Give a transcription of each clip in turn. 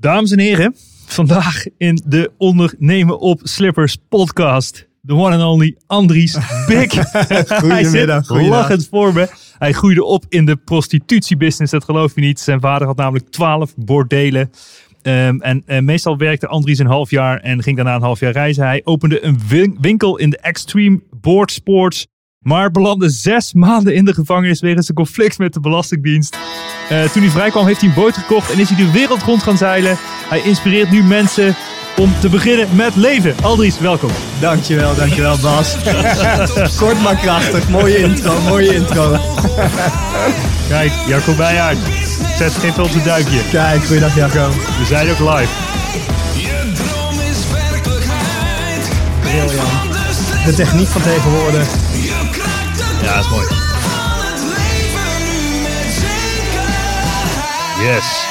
Dames en heren, vandaag in de Ondernemen op Slippers podcast. De one and only Andries Bik. Hij zit lachend voor me. Hij groeide op in de prostitutiebusiness, dat geloof je niet. Zijn vader had namelijk twaalf bordelen. Um, en, en, meestal werkte Andries een half jaar en ging daarna een half jaar reizen. Hij opende een winkel in de Extreme Board Sports maar belandde zes maanden in de gevangenis wegens een conflict met de Belastingdienst. Uh, toen hij vrijkwam heeft hij een boot gekocht en is hij de wereld rond gaan zeilen. Hij inspireert nu mensen om te beginnen met leven. Aldries, welkom. Dankjewel, dankjewel Bas. Kort maar krachtig, mooie intro, mooie intro. Kijk, Jacco Bijaard. Zet geen veel te duikje. Kijk, goeiedag Jacco. We zijn ook live. Je droom is werkelijkheid. Briljant. De techniek van tegenwoordig ja, dat is mooi. Yes.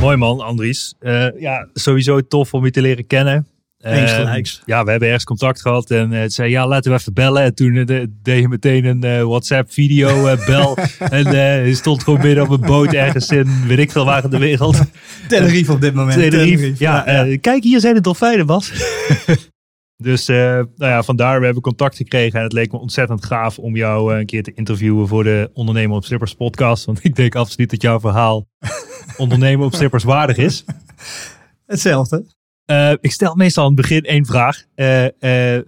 Mooi man, Andries. Uh, ja, sowieso tof om je te leren kennen. Eens gelijks. Uh, ja, we hebben ergens contact gehad en uh, zei ja, laten we even bellen. En toen deed je meteen een WhatsApp video bel. en je stond gewoon midden op een boot ergens in, weet ik veel waar in de wereld. Tenerife op dit moment. Tenerife. Tenerife. Ja, ja. kijk, hier zijn de dolfijnen, Bas. Dus uh, nou ja, vandaar, we hebben contact gekregen. En het leek me ontzettend gaaf om jou uh, een keer te interviewen voor de Ondernemer op Slippers podcast. Want ik denk absoluut dat jouw verhaal ondernemen op Slippers waardig is. Hetzelfde. Uh, ik stel meestal aan het begin één vraag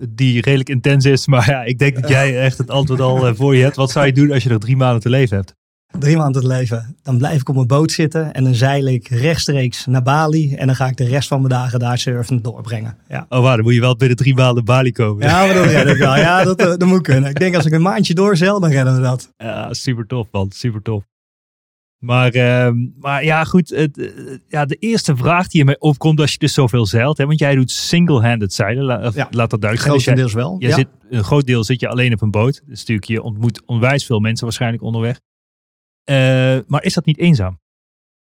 die redelijk intens is. Maar ja, ik denk dat jij echt het antwoord al voor je hebt. Wat zou je doen als je nog drie maanden te leven hebt? Drie maanden te leven. Dan blijf ik op mijn boot zitten en dan zeil ik rechtstreeks naar Bali. En dan ga ik de rest van mijn dagen daar surfend doorbrengen. Ja. Oh waar, dan moet je wel binnen drie maanden Bali komen. Ja, maar dat red ik wel. Ja, dat, dat moet kunnen. Ik denk als ik een maandje doorzeil, dan redden we dat. Ja, super tof man, super tof. Maar, uh, maar ja, goed. Het, uh, ja, de eerste vraag die je mij opkomt als je dus zoveel zeilt. Hè, want jij doet single-handed zeilen. La, ja, laat dat duidelijk zijn. Grotendeels dus wel. Jij ja. zit, een groot deel zit je alleen op een boot. Dus natuurlijk, je ontmoet onwijs veel mensen waarschijnlijk onderweg. Uh, maar is dat niet eenzaam?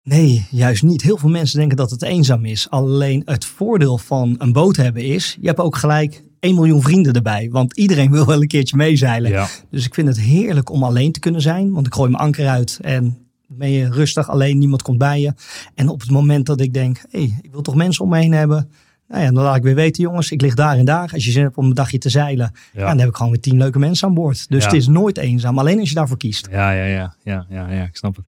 Nee, juist niet. Heel veel mensen denken dat het eenzaam is. Alleen het voordeel van een boot hebben is, je hebt ook gelijk 1 miljoen vrienden erbij. Want iedereen wil wel een keertje meezeilen. Ja. Dus ik vind het heerlijk om alleen te kunnen zijn. Want ik gooi mijn anker uit en ben je rustig alleen, niemand komt bij je. En op het moment dat ik denk, hé, hey, ik wil toch mensen om me heen hebben. Nou ja, dan laat ik weer weten, jongens, ik lig daar en daar. Als je zin hebt om een dagje te zeilen, ja. dan heb ik gewoon weer tien leuke mensen aan boord. Dus het is nooit eenzaam, alleen als je daarvoor kiest. Ja, ja, ja, ja, ja, ja ik snap het.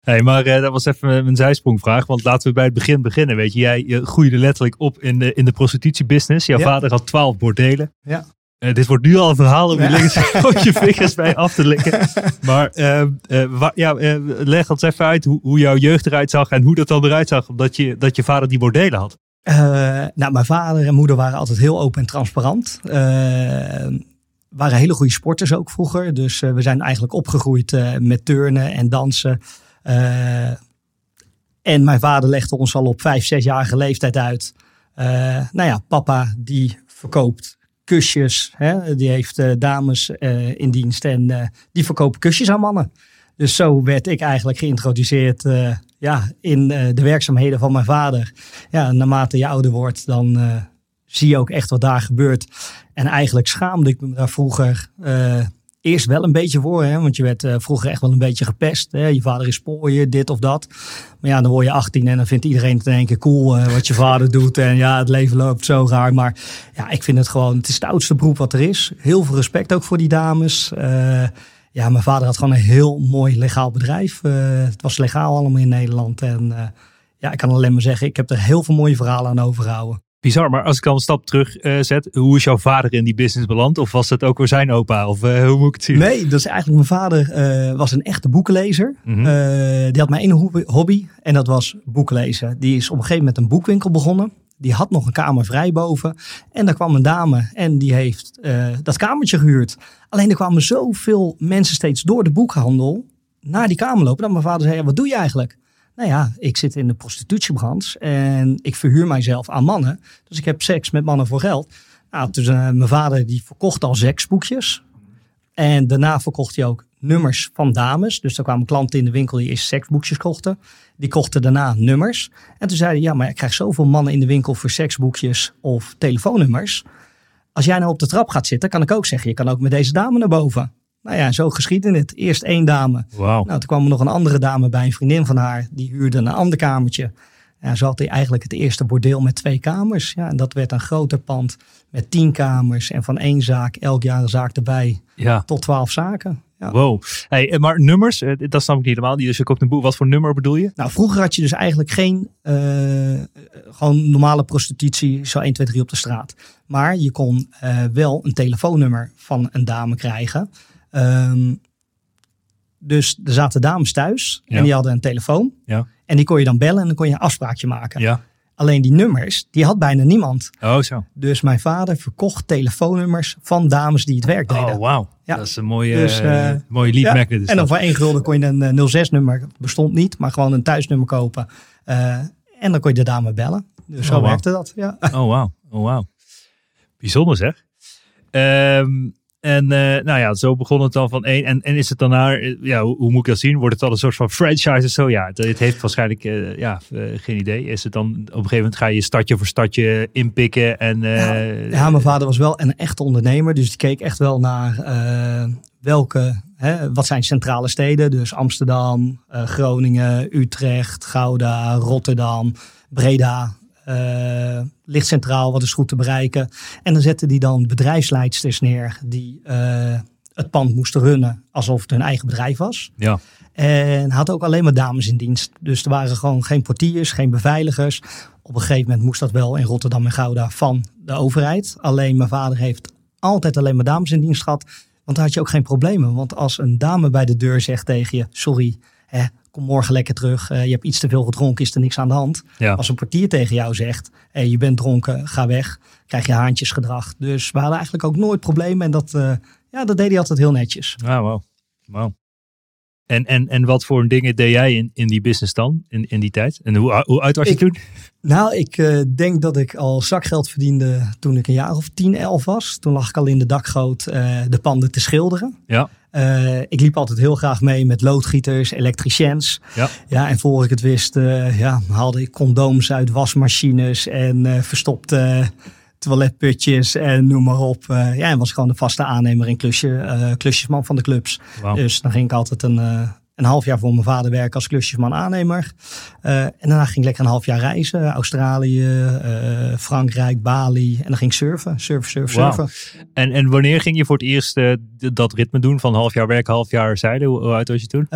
Hey, maar uh, dat was even mijn zijsprongvraag. Want laten we bij het begin beginnen. Weet je, jij je groeide letterlijk op in de, in de prostitutiebusiness. Jouw vader had twaalf bordelen. Ja. Uh, dit wordt nu al een verhaal om je links je vingers bij af te likken. Maar uh, ja, leg ons even uit hoe, hoe, jouw jeugd eruit zag en hoe dat dan eruit zag. Omdat je, dat je vader die bordelen had. Uh, nou, mijn vader en moeder waren altijd heel open en transparant. Uh, waren hele goede sporters ook vroeger. Dus uh, we zijn eigenlijk opgegroeid met turnen en dansen. en mijn vader legde ons al op vijf, zesjarige leeftijd uit. nou ja, papa die verkoopt kusjes. Hè? Die heeft dames in dienst en die verkopen kusjes aan mannen. Dus zo werd ik eigenlijk geïntroduceerd uh, ja, in uh, de werkzaamheden van mijn vader. Ja, naarmate je ouder wordt, dan uh, zie je ook echt wat daar gebeurt. En eigenlijk schaamde ik me daar vroeger eerst wel een beetje voor, hè, want je werd vroeger echt wel een beetje gepest. Hè? Je vader is je dit of dat. Maar ja, dan word je 18 en dan vindt iedereen het in één keer cool wat je vader doet. En ja, het leven loopt zo raar. Maar ja, ik vind het gewoon, het is het oudste beroep wat er is. Heel veel respect ook voor die dames. Ja, mijn vader had gewoon een heel mooi legaal bedrijf. het was legaal allemaal in Nederland. En ja, ik kan alleen maar zeggen, ik heb er heel veel mooie verhalen aan overgehouden. Bizar, maar als ik dan een stap terug uh, zet, hoe is jouw vader in die business beland? Of was dat ook weer zijn opa? Of uh, hoe moet ik het zien? Nee, dat is eigenlijk mijn vader uh, was een echte boekenlezer. Mm -hmm. die had maar één hobby en dat was boeken lezen. Die is op een gegeven moment een boekwinkel begonnen. Die had nog een kamer vrij boven. En daar kwam een dame en die heeft dat kamertje gehuurd. Alleen er kwamen zoveel mensen steeds door de boekhandel naar die kamer lopen. Dat mijn vader zei, wat doe je eigenlijk? Nou ja, ik zit in de prostitutiebranche en ik verhuur mijzelf aan mannen. Dus ik heb seks met mannen voor geld. Nou, dus mijn vader die verkocht al seksboekjes. En daarna verkocht hij ook nummers van dames. Dus er kwamen klanten in de winkel die eerst seksboekjes kochten. Die kochten daarna nummers. En toen zei hij, ja, maar ik krijg zoveel mannen in de winkel voor seksboekjes of telefoonnummers. Als jij nou op de trap gaat zitten, kan ik ook zeggen, je kan ook met deze dame naar boven. Nou ja, zo geschiedde het. Eerst één dame. Wow. Nou, toen kwam er nog een andere dame bij, een vriendin van haar. Die huurde een ander kamertje. Ja, zo had hij eigenlijk het eerste bordeel met twee kamers. Ja, en dat werd een groter pand met tien kamers. En van één zaak, elk jaar een zaak erbij. Ja. Tot twaalf zaken. Ja. Wow. Hey, maar nummers, eh, dat snap ik niet helemaal. Dus je koopt een boek. Wat voor nummer bedoel je? Nou, vroeger had je dus eigenlijk geen uh, gewoon normale prostitutie, zo 1, 2, 3 op de straat. Maar je kon uh, wel een telefoonnummer van een dame krijgen. Um, dus er zaten dames thuis en die hadden een telefoon. Ja. En die kon je dan bellen en dan kon je een afspraakje maken. Ja. Alleen die nummers, die had bijna niemand. Oh, zo. Dus mijn vader verkocht telefoonnummers van dames die het werk deden. Oh, wauw. Ja. Dat is een mooie, dus, uh, mooie lead ja. magnet. En dan voor één gulden kon je een 06-nummer, bestond niet, maar gewoon een thuisnummer kopen. Uh, en dan kon je de dame bellen. Dus oh, zo wow. werkte dat. Ja. Oh, wauw. Oh, wow. Bijzonder zeg. Um, en uh, nou ja, zo begon het dan van één. En, en is het dan naar, ja, hoe, moet ik dat zien? Wordt het dan een soort van franchise of zo? Ja, het heeft waarschijnlijk, uh, ja, geen idee. Is het dan op een gegeven moment ga je stadje voor stadje inpikken? En, ja, ja, mijn vader was wel een echte ondernemer. Dus die keek echt wel naar welke, hè, wat zijn centrale steden? Dus Amsterdam, Groningen, Utrecht, Gouda, Rotterdam, Breda. Uh, ligt centraal, wat is goed te bereiken. En dan zetten die dan bedrijfsleidsters neer die uh, het pand moesten runnen alsof het hun eigen bedrijf was. Ja. En had ook alleen maar dames in dienst. Dus er waren gewoon geen portiers, geen beveiligers. Op een gegeven moment moest dat wel in Rotterdam en Gouda van de overheid. Alleen mijn vader heeft altijd alleen maar dames in dienst gehad. Want daar had je ook geen problemen. Want als een dame bij de deur zegt tegen je: Sorry, hè, kom morgen lekker terug. Uh, je hebt iets te veel gedronken, is er niks aan de hand. Ja. Als een portier tegen jou zegt, hey, je bent dronken, ga weg. Krijg je haantjesgedrag. Dus we hadden eigenlijk ook nooit problemen. En dat, uh, ja, dat deed hij altijd heel netjes. Ah, wow. wow. En, en, en wat voor dingen deed jij in, in die business dan, in, in die tijd? En hoe, hoe oud was je ik, toen? Nou, ik uh, denk dat ik al zakgeld verdiende toen ik een jaar of 10, 11 was. Toen lag ik al in de dakgoot uh, de panden te schilderen. Ja. Uh, ik liep altijd heel graag mee met loodgieters, elektriciens. Ja. ja en voor ik het wist, ja, haalde ik condooms uit wasmachines en verstopte toiletputjes en noem maar op. Uh, ja, en was gewoon de vaste aannemer en klusje, uh, klusjesman van de clubs. Wow. Dus dan ging ik altijd een, uh, een half jaar voor mijn vader werken als klusjesman aannemer. en daarna ging ik lekker een half jaar reizen. Australië, Frankrijk, Bali. En dan ging ik surfen, surfen, surfen, wow. surfen. En, en wanneer ging je voor het eerst dat ritme doen van half jaar werken, half jaar zeilen? Hoe, hoe oud was je toen?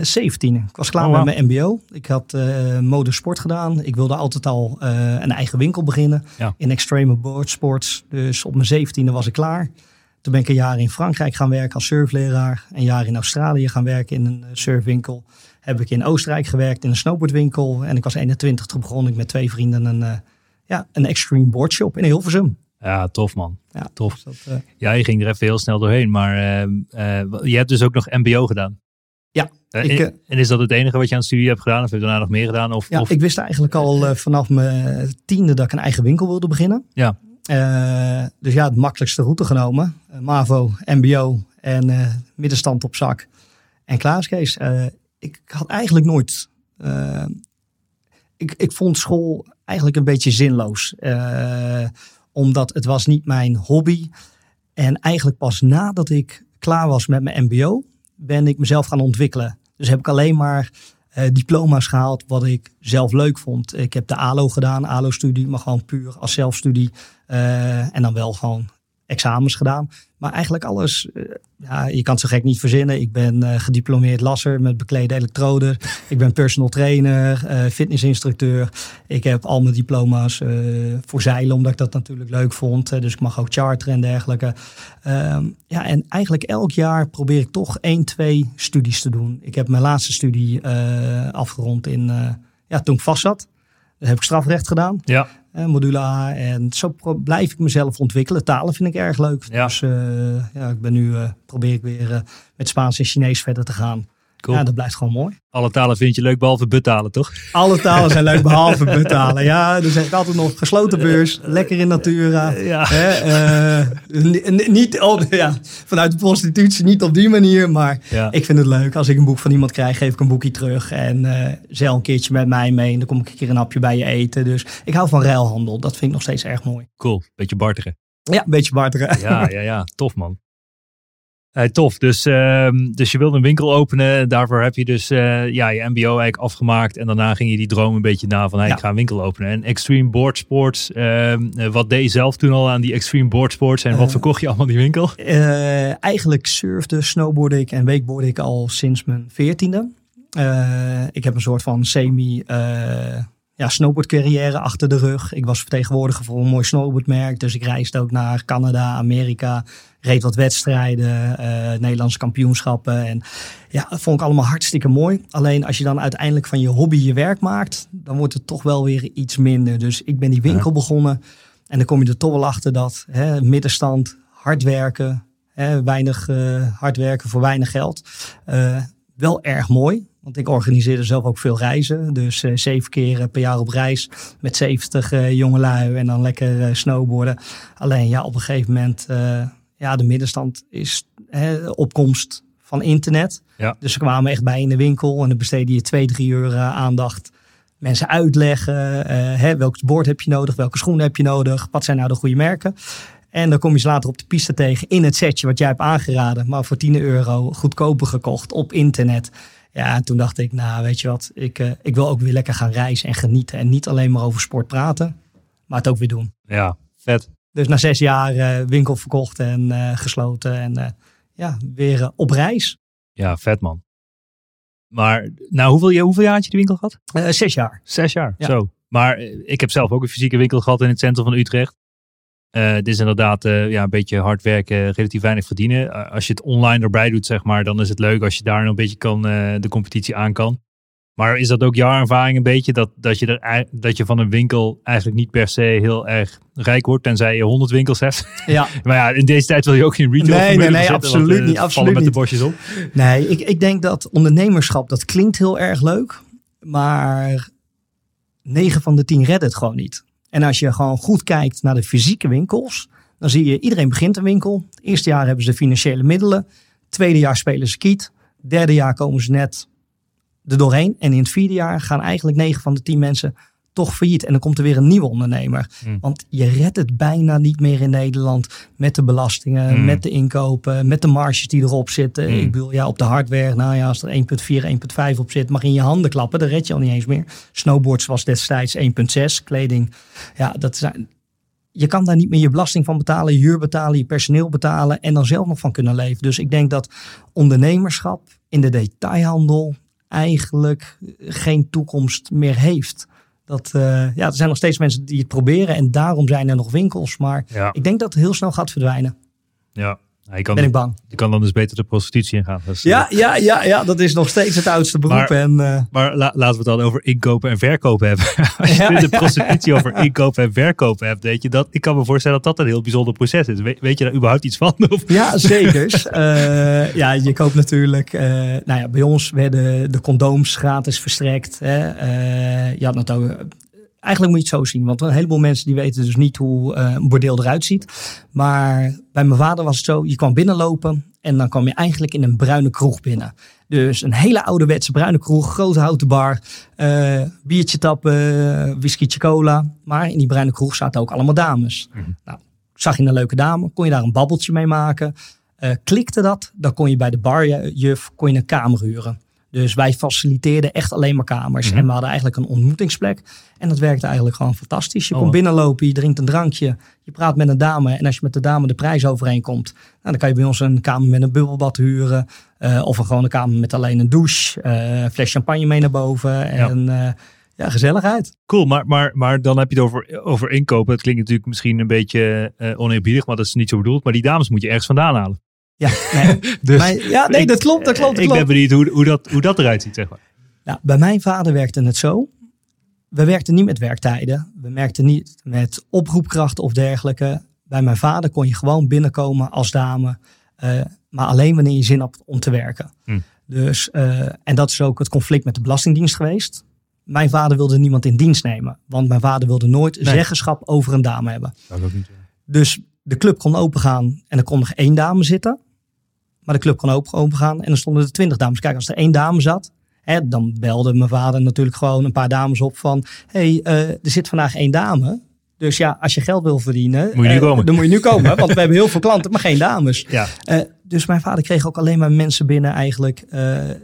17. Ik was klaar oh, wow. met mijn mbo. Ik had modesport gedaan. Ik wilde altijd al een eigen winkel beginnen. Ja. In extreme board sports. Dus op mijn 17e was ik klaar. Toen ben ik een jaar in Frankrijk gaan werken als surfleraar. Een jaar in Australië gaan werken in een surfwinkel. Heb ik in Oostenrijk gewerkt in een snowboardwinkel. En ik was 21, toen begon ik met twee vrienden een, uh, ja, een extreme boardshop in Hilversum. Ja, tof man. Ja, tof. Dus dat, uh... Ja, je ging er even heel snel doorheen. Maar uh, je hebt dus ook nog mbo gedaan. Ja. Ik, en, en, is dat het enige wat je aan het studie hebt gedaan? Of heb je daarna nog meer gedaan? Of, ja, of... ik wist eigenlijk al vanaf mijn tiende dat ik een eigen winkel wilde beginnen. Ja. Uh, dus ja, het makkelijkste route genomen. Uh, MAVO, MBO en uh, middenstand op zak. En klaar Kees. ik had eigenlijk nooit... ik, ik vond school eigenlijk een beetje zinloos. omdat het was niet mijn hobby. En eigenlijk pas nadat ik klaar was met mijn MBO, ben ik mezelf gaan ontwikkelen. Dus heb ik alleen maar uh, diploma's gehaald wat ik zelf leuk vond. Ik heb de ALO gedaan, ALO-studie, maar gewoon puur als zelfstudie. Uh, en dan wel gewoon examens gedaan. Maar eigenlijk alles, uh, ja, je kan het zo gek niet verzinnen. Ik ben uh, gediplomeerd lasser met beklede elektroden. Ik ben personal trainer, uh, fitnessinstructeur. Ik heb al mijn diploma's voor zeilen, omdat ik dat natuurlijk leuk vond. dus ik mag ook charteren en dergelijke. Ehm, ja, en eigenlijk elk jaar probeer ik toch één, twee studies te doen. Ik heb mijn laatste studie afgerond in, ja, toen ik vast zat. Heb ik strafrecht gedaan. Ja. Uh, module A. En zo blijf ik mezelf ontwikkelen. Talen vind ik erg leuk. Ja. Dus uh, ja, ik ben nu, uh, probeer ik weer met Spaans en Chinees verder te gaan. Cool. Ja, dat blijft gewoon mooi. Alle talen vind je leuk behalve buttalen, toch? Alle talen zijn leuk behalve buttalen. Ja, dan zeg ik altijd nog gesloten beurs, lekker in natura. Ja. Hè, uh, niet op, ja, vanuit de prostitutie, niet op die manier. Maar ja. ik vind het leuk. Als ik een boek van iemand krijg, geef ik een boekje terug. En uh, zeil een keertje met mij mee. En dan kom ik een keer een hapje bij je eten. Dus ik hou van ruilhandel. Dat vind ik nog steeds erg mooi. Cool. Beetje barteren. Ja, een beetje barteren. Ja, ja, ja. Tof man. Uh, tof. Dus, uh, dus je wilde een winkel openen. Daarvoor heb je dus uh, ja, je MBO eigenlijk afgemaakt. En daarna ging je die droom een beetje na van hey, ja. ik ga een winkel openen. En Extreme Board Sports. Ehm, eh, wat deed je zelf toen al aan die Extreme Board Sports? En wat verkocht je allemaal die winkel? eigenlijk surfde, snowboardde ik en wakeboardde ik al sinds mijn veertiende. ik heb een soort van semi ja, snowboardcarrière achter de rug. Ik was vertegenwoordiger voor een mooi snowboardmerk. Dus ik reisde ook naar Canada, Amerika. Reed wat wedstrijden, uh, Nederlandse kampioenschappen. En ja, dat vond ik allemaal hartstikke mooi. Alleen als je dan uiteindelijk van je hobby je werk maakt, dan wordt het toch wel weer iets minder. Dus ik ben die winkel begonnen. En dan kom je er toch wel achter dat hè, middenstand, hard werken, hè, weinig uh, hard werken voor weinig geld. Uh, wel erg mooi. Want ik organiseerde zelf ook veel reizen. Dus uh, zeven keer per jaar op reis met 70 uh, jongelui en dan lekker snowboarden. Alleen ja, op een gegeven moment, ja, de middenstand is opkomst van internet. Ja. Dus ze kwamen echt bij in de winkel en dan besteedde je twee, drie uur aandacht. Mensen uitleggen, hè, welk bord heb je nodig, welke schoenen heb je nodig, wat zijn nou de goede merken. En dan kom je ze later op de piste tegen in het setje wat jij hebt aangeraden, maar voor 10 euro goedkoper gekocht op internet. Ja, en toen dacht ik, nou weet je wat, ik, uh, ik wil ook weer lekker gaan reizen en genieten. En niet alleen maar over sport praten, maar het ook weer doen. Ja, vet. Dus na zes jaar uh, winkel verkocht en uh, gesloten en ja, weer op reis. Ja, vet man. Maar nou, hoeveel, hoeveel jaar had je de winkel gehad? zes jaar. Zes jaar, ja. zo. Maar ik heb zelf ook een fysieke winkel gehad in het centrum van Utrecht. Uh, dit is inderdaad uh, ja, een beetje hard werken, relatief weinig verdienen. Uh, als je het online erbij doet, zeg maar, dan is het leuk als je daar een beetje kan, de competitie aan kan. Maar is dat ook jouw ervaring een beetje, dat, dat, je er, dat je van een winkel eigenlijk niet per se heel erg rijk wordt, tenzij je 100 winkels hebt? Ja. maar ja, in deze tijd wil je ook geen retail Nee, nee, nee, absoluut want, niet. Absoluut met niet. de bosjes op. Nee, ik, ik denk dat ondernemerschap, dat klinkt heel erg leuk, maar 9 van de 10 redden het gewoon niet. En als je gewoon goed kijkt naar de fysieke winkels, dan zie je iedereen begint een winkel. Het eerste jaar hebben ze de financiële middelen. Tweede jaar spelen ze kiet. Derde jaar komen ze net er doorheen. En in het vierde jaar gaan eigenlijk 9 van de 10 mensen toch failliet. En dan komt er weer een nieuwe ondernemer. Hmm. Want je redt het bijna niet meer in Nederland met de belastingen, Hmm. met de inkopen, met de marges die erop zitten. Hmm. Ik bedoel, ja, op de hardware, nou ja, als er 1.4, 1.5 op zit, mag in je handen klappen. Dan red je al niet eens meer. Snowboards was destijds 1.6, kleding. Ja, dat zijn, je kan daar niet meer je belasting van betalen, je huur betalen, je personeel betalen en dan zelf nog van kunnen leven. Dus ik denk dat ondernemerschap in de detailhandel eigenlijk geen toekomst meer heeft. Dat, uh, ja, er zijn nog steeds mensen die het proberen en daarom zijn er nog winkels. Maar Ja. ik denk dat het heel snel gaat verdwijnen. Ja. Je kan, Ben ik bang. je kan dan dus beter de prostitutie ingaan. Is, Ja, ja, ja, ja, dat is nog steeds het oudste beroep. Maar- en, eh, Maar la- laten we het dan over inkopen en verkopen hebben. Als je Ja, de ja. prostitutie over inkopen en verkopen hebt, weet je, dat, ik kan me voorstellen dat dat een heel bijzonder proces is. We- weet je daar überhaupt iets van? Of? Ja, zeker. Eh, ja, je koopt natuurlijk. eh, nou ja, bij ons werden de condooms gratis verstrekt. Hè. Eh, je had ook. Eigenlijk moet je het zo zien, want een heleboel mensen die weten dus niet hoe eh, een bordeel eruit ziet. Maar bij mijn vader was het zo, je kwam binnenlopen en dan kwam je eigenlijk in een bruine kroeg binnen. Dus een hele ouderwetse bruine kroeg, grote houten bar, eh, biertje tappen, whiskytje cola. Maar in die bruine kroeg zaten ook allemaal dames. Mhm. Nou, zag je een leuke dame, kon je daar een babbeltje mee maken. klikte dat, dan kon je bij de barjuf kon je een kamer huren. Dus wij faciliteerden echt alleen maar kamers. Mhm. En we hadden eigenlijk een ontmoetingsplek. En dat werkte eigenlijk gewoon fantastisch. Je oh. komt binnenlopen, je drinkt een drankje, je praat met een dame. En als je met de dame de prijs overeenkomt, nou, dan kan je bij ons een kamer met een bubbelbad huren. Uh, of een gewone kamer met alleen een douche, uh, een fles champagne mee naar boven. En ja. Uh, ja, gezelligheid. Cool, maar, maar, maar dan heb je het over, over inkopen. Het klinkt natuurlijk misschien een beetje oneerbiedig, maar dat is niet zo bedoeld. Maar die dames moet je ergens vandaan halen. Ja, nee, dus ja, nee dat klopt, dat klopt. ik ben benieuwd hoe, hoe, dat, hoe dat eruit ziet, zeg maar. Nou, bij mijn vader werkte het zo. We werkten niet met werktijden. We werkten niet met oproepkrachten of dergelijke. Bij mijn vader kon je gewoon binnenkomen als dame. Uh, maar alleen wanneer je zin had om te werken. Hm. Dus, uh, en dat is ook het conflict met de Belastingdienst geweest. Mijn vader wilde niemand in dienst nemen. Want mijn vader wilde nooit zeggenschap over een dame hebben. Dat ook niet. Dus de club kon opengaan en er kon nog één dame zitten. Maar de club kon open, open gaan en dan stonden er twintig dames. Kijk, als er één dame zat, hè, dan belde mijn vader natuurlijk gewoon een paar dames op van... hey, uh, er zit vandaag één dame. Dus ja, als je geld wil verdienen, moet je nu komen. dan moet je nu komen. want we hebben heel veel klanten, maar geen dames. Ja. Uh, dus mijn vader kreeg ook alleen maar mensen binnen eigenlijk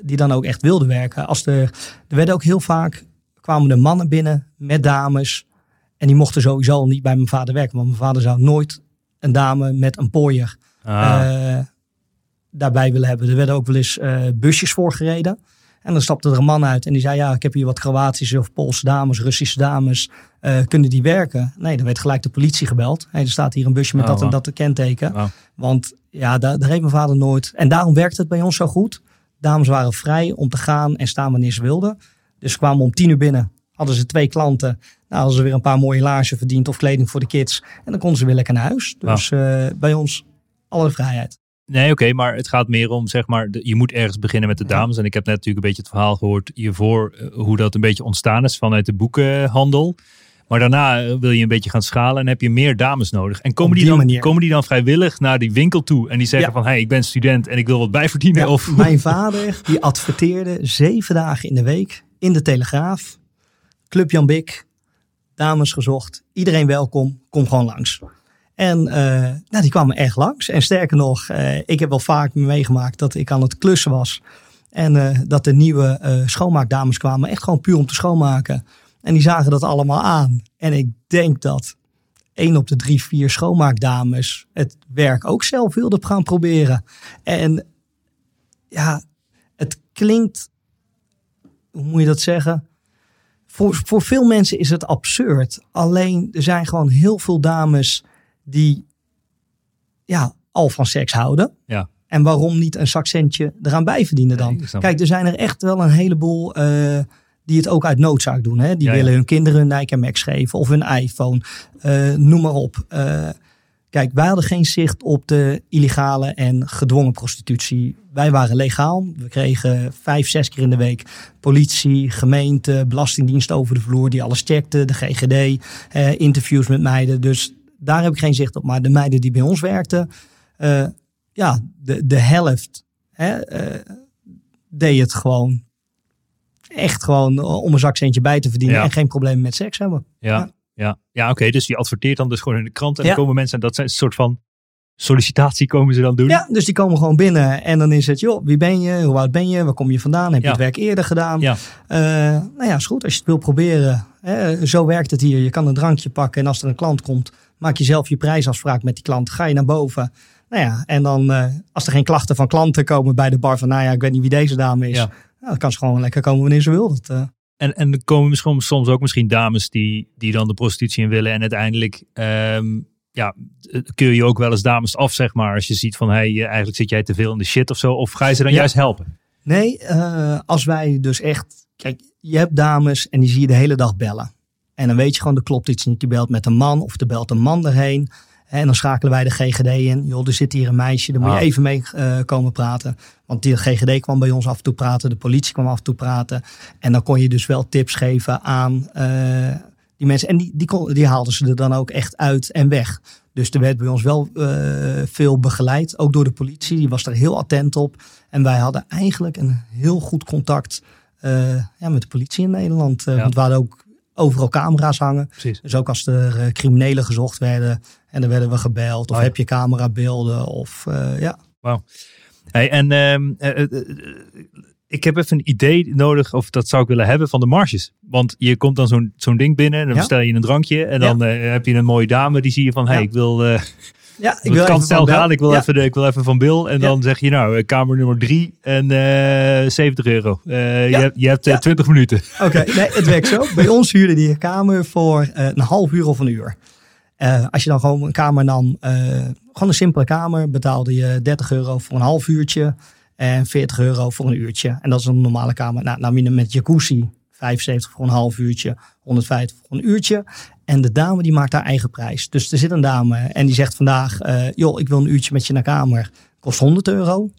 die dan ook echt wilden werken. Als er, er werden ook heel vaak, kwamen er mannen binnen met dames. En die mochten sowieso niet bij mijn vader werken. Want mijn vader zou nooit een dame met een pooier ah daarbij willen hebben. Er werden ook wel eens uh, busjes voorgereden. En dan stapte er een man uit en die zei: Ja, ik heb hier wat Kroatische of Poolse dames, Russische dames. Uh, kunnen die werken? Nee, dan werd gelijk de politie gebeld. Hey, er staat hier een busje met oh, dat en dat te kenteken. Want ja, daar, daar heeft mijn vader nooit. En daarom werkte het bij ons zo goed. Dames waren vrij om te gaan en staan wanneer ze wilden. Dus ze kwamen om tien uur binnen. Hadden ze twee klanten. Nou, hadden ze weer een paar mooie laarzen verdiend of kleding voor de kids. En dan konden ze weer lekker naar huis. Dus uh, bij ons alle vrijheid. Nee, oké, maar het gaat meer om, zeg maar, je moet ergens beginnen met de dames. En ik heb net natuurlijk een beetje het verhaal gehoord hiervoor, uh, hoe dat een beetje ontstaan is vanuit de boekenhandel. Maar daarna eh, wil je een beetje gaan schalen en heb je meer dames nodig. En komen, die, dan, komen die dan vrijwillig naar die winkel toe en die zeggen van, hé, hey, ik ben student en ik wil wat bijverdienen? Ja, of... Mijn vader, die adverteerde zeven dagen in de week in de Telegraaf. Club Jan Bik, dames gezocht, iedereen welkom, kom gewoon langs. En uh, nou, die kwamen echt langs. En sterker nog, uh, ik heb wel vaak meegemaakt dat ik aan het klussen was. En uh, dat de nieuwe schoonmaakdames kwamen, echt gewoon puur om te schoonmaken. En die zagen dat allemaal aan. En ik denk dat één op de drie, vier schoonmaakdames het werk ook zelf wilde gaan proberen. En ja, het klinkt, hoe moet je dat zeggen? Voor, voor veel mensen is het absurd. Alleen er zijn gewoon heel veel dames die ja, al van seks houden. Ja. En waarom niet een zakcentje eraan bijverdienen dan? Kijk, er zijn er echt wel een heleboel uh, die het ook uit noodzaak doen. Hè? Die willen hun kinderen een Nike Max geven of hun iPhone. Uh, noem maar op. Uh, kijk, wij hadden geen zicht op de illegale en gedwongen prostitutie. Wij waren legaal. We kregen vijf, zes keer in de week politie, gemeente, belastingdienst over de vloer die alles checkte. De GGD, interviews met meiden. Dus daar heb ik geen zicht op. Maar de meiden die bij ons werkten, uh, ja, de, de helft hè, uh, deed het gewoon echt gewoon om een zakcentje bij te verdienen en geen problemen met seks hebben. Ja, ja. ja, oké. Dus je adverteert dan dus gewoon in de krant en dan komen mensen en dat zijn een soort van sollicitatie komen ze dan doen? Ja, dus die komen gewoon binnen en dan is het, joh, wie ben je? Hoe oud ben je? Waar kom je vandaan? Heb je het werk eerder gedaan? Ja. Uh, nou ja, is goed. Als je het wil proberen, hè, zo werkt het hier. Je kan een drankje pakken en als er een klant komt, maak je zelf je prijsafspraak met die klant. Ga je naar boven. Nou ja, en dan uh, als er geen klachten van klanten komen bij de bar van, nou ja, ik weet niet wie deze dame is. Ja. Nou, dan kan ze gewoon lekker komen wanneer ze wil. Dat, uh... En, en er komen misschien soms ook misschien dames die, die dan de prostitutie in willen en uiteindelijk um, ja, keur je ook wel eens dames af, zeg maar. Als je ziet van, hey, eigenlijk zit jij te veel in de shit of zo. Of ga je ze dan juist helpen? Nee, uh, als wij dus echt... Kijk, je hebt dames en die zie je de hele dag bellen. En dan weet je gewoon, er klopt iets niet. Je belt met een man of er belt een man erheen. En dan schakelen wij de GGD in. Joh, er zit hier een meisje, daar moet je ah. even mee uh, komen praten. Want die GGD kwam bij ons af en toe praten, de politie kwam af en toe praten. En dan kon je dus wel tips geven aan uh, die mensen. En die, die, kon, die haalden ze er dan ook echt uit en weg. Dus er werd bij ons wel uh, veel begeleid, ook door de politie. Die was er heel attent op. En wij hadden eigenlijk een heel goed contact ja, met de politie in Nederland. Ja. Want we hadden ook overal camera's hangen. Precies. Dus ook als er uh, criminelen gezocht werden en dan werden we gebeld. Of oh heb je camerabeelden of uh, ja. Wauw. Hey, en ehm, ik heb even een idee nodig, of dat zou ik willen hebben, van de marges. Want je komt dan zo'n zo'n ding binnen en dan bestel je een drankje. En dan heb je een mooie dame die zie je van, hé, hey, ik wil... Ja, ik wil kan snel gaan. Ik wil, even, ik wil even van Bill. En dan zeg je nou, kamer nummer drie en uh, 70 euro. Uh, je, je, hebt uh, 20 minuten. Oké, nee, het werkt zo. Bij ons huurde die kamer voor een half uur of een uur. als je dan gewoon een kamer nam, gewoon een simpele kamer, betaalde je 30 euro voor een half uurtje en 40 euro voor een uurtje. En dat is een normale kamer. Nou, nam je met jacuzzi, 75 voor een half uurtje, 150 voor een uurtje. En de dame die maakt haar eigen prijs. Dus er zit een dame en die zegt vandaag, uh, joh, ik wil een uurtje met je naar kamer. Kost 100 euro.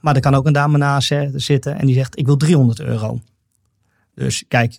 Maar er kan ook een dame naast zitten en die zegt, ik wil 300 euro. Dus kijk.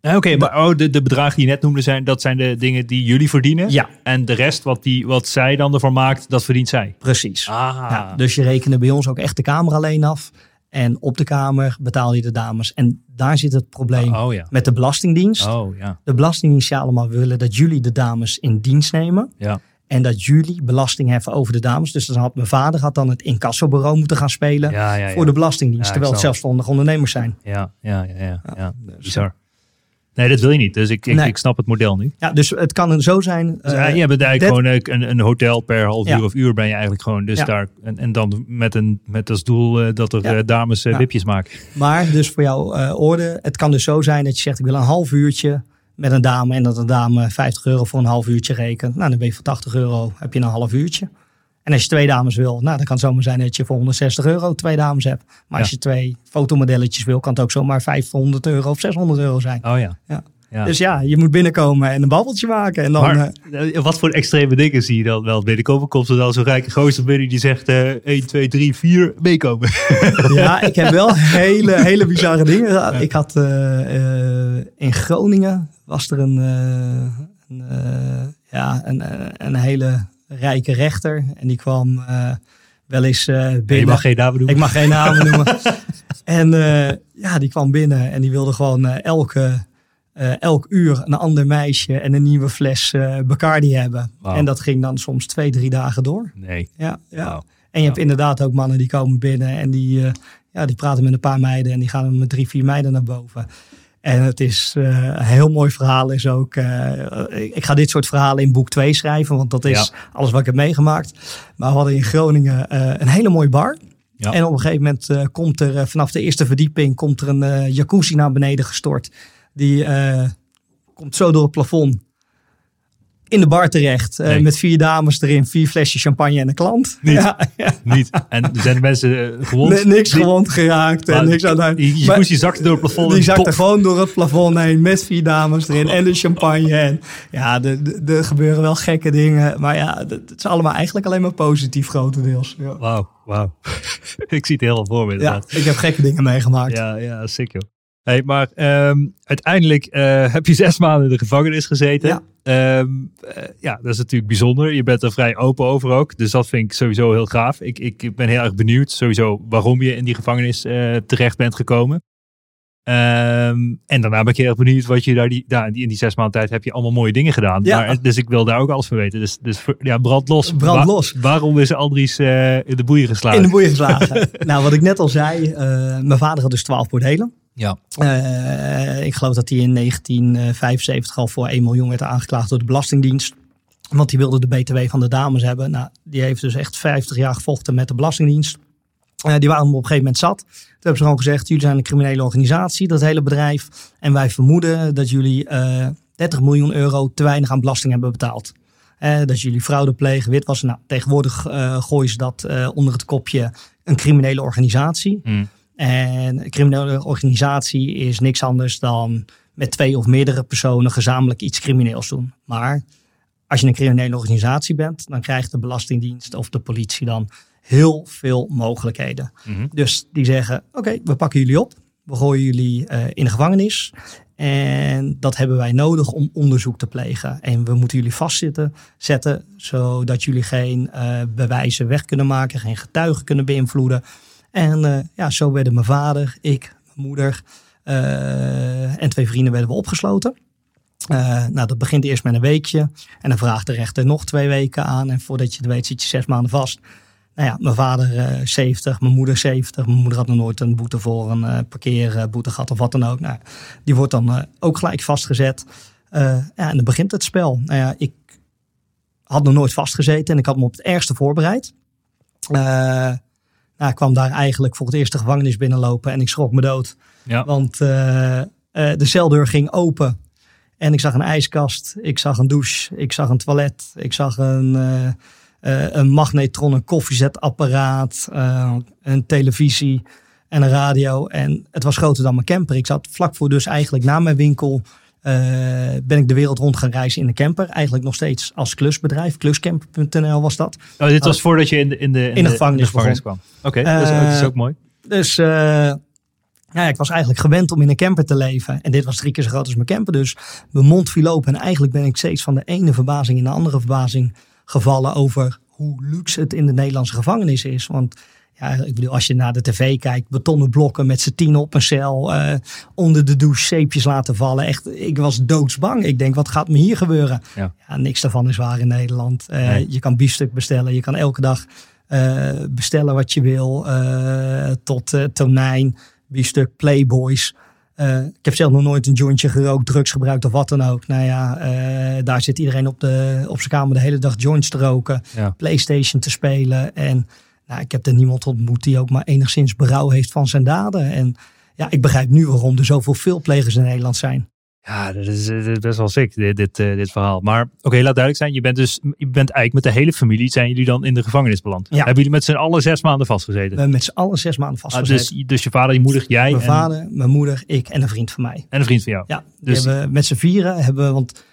Oké, maar oh, de, de bedragen die je net noemde, zijn, dat zijn de dingen die jullie verdienen. Ja. En de rest, wat, die, wat zij dan ervan maakt, dat verdient zij. Precies. Ah. Ja, dus je rekende bij ons ook echt de kamer alleen af. En op de kamer betaal je de dames. En daar zit het probleem oh, met de Belastingdienst. Oh, ja. De Belastingdienst allemaal willen dat jullie de dames in dienst nemen. Ja. En dat jullie belasting heffen over de dames. Dus dan had mijn vader had dan het incassobureau moeten gaan spelen voor de Belastingdienst. terwijl het zelfstandig ondernemers zijn. Ja, ja, ja, ja, ja. bizar. Nee, dat wil je niet. Dus ik, ik, ik snap het model nu. Ja, dus het kan zo zijn. Dus, uh, je bent eigenlijk gewoon een, een hotel per half uur of uur ben je eigenlijk gewoon. Dus daar, en, en dan met, een, met als doel uh, dat er uh, dames wipjes maken. Maar dus voor jouw orde, het kan dus zo zijn dat je zegt ik wil een half uurtje met een dame en dat een dame 50 euro voor een half uurtje rekent. Nou, dan ben je voor 80 euro, heb je een half uurtje. En als je twee dames wil, nou, dan kan het zomaar zijn dat je voor 160 euro twee dames hebt. Maar als je twee fotomodelletjes wil, kan het ook zomaar 500 euro of 600 euro zijn. Oh ja. ja. Ja. Dus ja, je moet binnenkomen en een babbeltje maken. En dan, maar, uh, wat voor extreme dingen zie je dan wel binnenkomen? Komt er dan zo'n rijke gozer binnen die zegt uh, 1, 2, 3, 4, meekomen? Ja, ik heb wel hele, hele bizarre dingen. Ik had uh, in Groningen, was er een, een ja, een, een hele rijke rechter. En die kwam uh, wel eens uh, binnen. Je mag geen namen noemen. Ik mag geen namen noemen. En uh, ja, die kwam binnen en die wilde gewoon elke, elk uur een ander meisje en een nieuwe fles Bacardi hebben. Wow. En dat ging dan soms twee, drie dagen door. Nee. Ja, ja. Wow. En je hebt inderdaad ook mannen die komen binnen en die, ja, die praten met een paar meiden en die gaan met drie, vier meiden naar boven. En het is uh, een heel mooi verhaal. Is ook, uh, ik ga dit soort verhalen in boek 2 schrijven, want dat is ja. alles wat ik heb meegemaakt. Maar we hadden in Groningen uh, een hele mooie bar. Ja. En op een gegeven moment komt er vanaf de eerste verdieping komt er een jacuzzi naar beneden gestort. Die komt zo door het plafond in de bar terecht. Uh, met vier dames erin, vier flesjes champagne en een klant. Niet. Ja, ja. Niet. En zijn mensen uh, gewond? Nee, niks gewond geraakt. En niks aan die jacuzzi zakte door het plafond. Die zakte gewoon door het plafond heen met vier dames erin en de champagne. En ja, er gebeuren wel gekke dingen. Maar ja, het is allemaal eigenlijk alleen maar positief grotendeels. Ja. Wauw, wauw. ik zie het heel voor me Ja, ik heb gekke dingen meegemaakt. Ja, ja, sick joh. Hey, maar um, uiteindelijk uh, heb je zes maanden in de gevangenis gezeten. Ja. Um, uh, ja, dat is natuurlijk bijzonder. Je bent er vrij open over ook. Dus dat vind ik sowieso heel gaaf. Ik, ik ben heel erg benieuwd sowieso waarom je in die gevangenis uh, terecht bent gekomen. Um, en daarna ben ik heel erg benieuwd wat je daar, die, daar in die zes maanden tijd heb je allemaal mooie dingen gedaan. Ja. Maar, dus ik wil daar ook alles van weten. Dus, dus ja, brand los. Brand Wa los. waarom is Andries uh, in de boeien geslagen? In de boeien geslagen. nou, wat ik net al zei, uh, mijn vader had dus twaalf bordelen. Ja. Uh, ik geloof dat hij in 1975 al voor 1 miljoen werd aangeklaagd door de Belastingdienst. Want die wilde de BTW van de dames hebben. Nou, die heeft dus echt 50 jaar gevochten met de Belastingdienst. Uh, die waren op een gegeven moment zat. Toen hebben ze gewoon gezegd, jullie zijn een criminele organisatie, dat hele bedrijf. En wij vermoeden dat jullie uh, 30 miljoen euro te weinig aan belasting hebben betaald. Uh, dat jullie fraude plegen, witwassen. Nou, tegenwoordig gooien ze dat onder het kopje een criminele organisatie. Mm. En een criminele organisatie is niks anders dan met twee of meerdere personen gezamenlijk iets crimineels doen. Maar als je een criminele organisatie bent, dan krijgt de Belastingdienst of de politie dan heel veel mogelijkheden. Mm -hmm. Dus die zeggen: Oké, okay, we pakken jullie op, we gooien jullie uh, in de gevangenis. En dat hebben wij nodig om onderzoek te plegen. En we moeten jullie vastzitten, zetten, zodat jullie geen uh, bewijzen weg kunnen maken, geen getuigen kunnen beïnvloeden. En uh, ja, zo werden mijn vader, ik, mijn moeder en twee vrienden werden we opgesloten. Uh, nou, dat begint eerst met een weekje. En dan vraagt de rechter nog twee weken aan. En voordat je het weet zit je zes maanden vast. Nou ja, mijn vader uh, 70, mijn moeder 70. Mijn moeder had nog nooit een boete voor een uh, parkeerboete gehad of wat dan ook. Nou, die wordt dan ook gelijk vastgezet. ja, en dan begint het spel. Nou ja, ik had nog nooit vastgezeten en ik had me op het ergste voorbereid. nou, ik kwam daar eigenlijk voor het eerst de gevangenis binnenlopen en ik schrok me dood. Ja. Want de celdeur ging open en ik zag een ijskast, ik zag een douche, ik zag een toilet, ik zag een, een magnetron, een koffiezetapparaat, uh, een televisie en een radio. En het was groter dan mijn camper. Ik zat vlak voor dus eigenlijk na mijn winkel ben ik de wereld rond gaan reizen in een camper. Eigenlijk nog steeds als klusbedrijf. Kluscamper.nl was dat. Oh, dit was voordat je in de, in de, in, de, gevangenis, kwam. Oké, dat, dat, is ook mooi. Dus ja, ik was eigenlijk gewend om in een camper te leven. En dit was drie keer zo groot als mijn camper. Dus mijn mond viel open. En eigenlijk ben ik steeds van de ene verbazing in de andere verbazing gevallen over hoe luxe het in de Nederlandse gevangenis is. Want ja, ik bedoel, als je naar de tv kijkt, betonnen blokken met z'n tien op een cel, uh, onder de douche zeepjes laten vallen. Echt, ik was doodsbang. Ik denk, wat gaat me hier gebeuren? Ja, ja niks daarvan is waar in Nederland. Uh, Je kan biefstuk bestellen, je kan elke dag uh, bestellen wat je wil, tot tonijn biefstuk, playboys. Uh, ik heb zelf nog nooit een jointje gerookt, drugs gebruikt of wat dan ook. Nou ja, uh, daar zit iedereen op, de, op zijn kamer de hele dag joints te roken, Playstation te spelen. En nou, ik heb er niemand ontmoet die ook maar enigszins berouw heeft van zijn daden. En ja, ik begrijp nu waarom er zoveel veelplegers in Nederland zijn. Ja, dat is, best wel sick, dit, dit, uh, dit verhaal. Maar oké, laat duidelijk zijn. Je bent dus je bent eigenlijk met de hele familie, zijn jullie dan in de gevangenis beland? Ja. Hebben jullie met z'n allen zes maanden vastgezeten? We hebben met z'n allen zes maanden ah, vastgezeten. dus, dus je vader, je moeder, jij? Mijn vader, mijn moeder, ik en een vriend van mij. En een vriend van jou? Ja, dus hebben met z'n vieren hebben want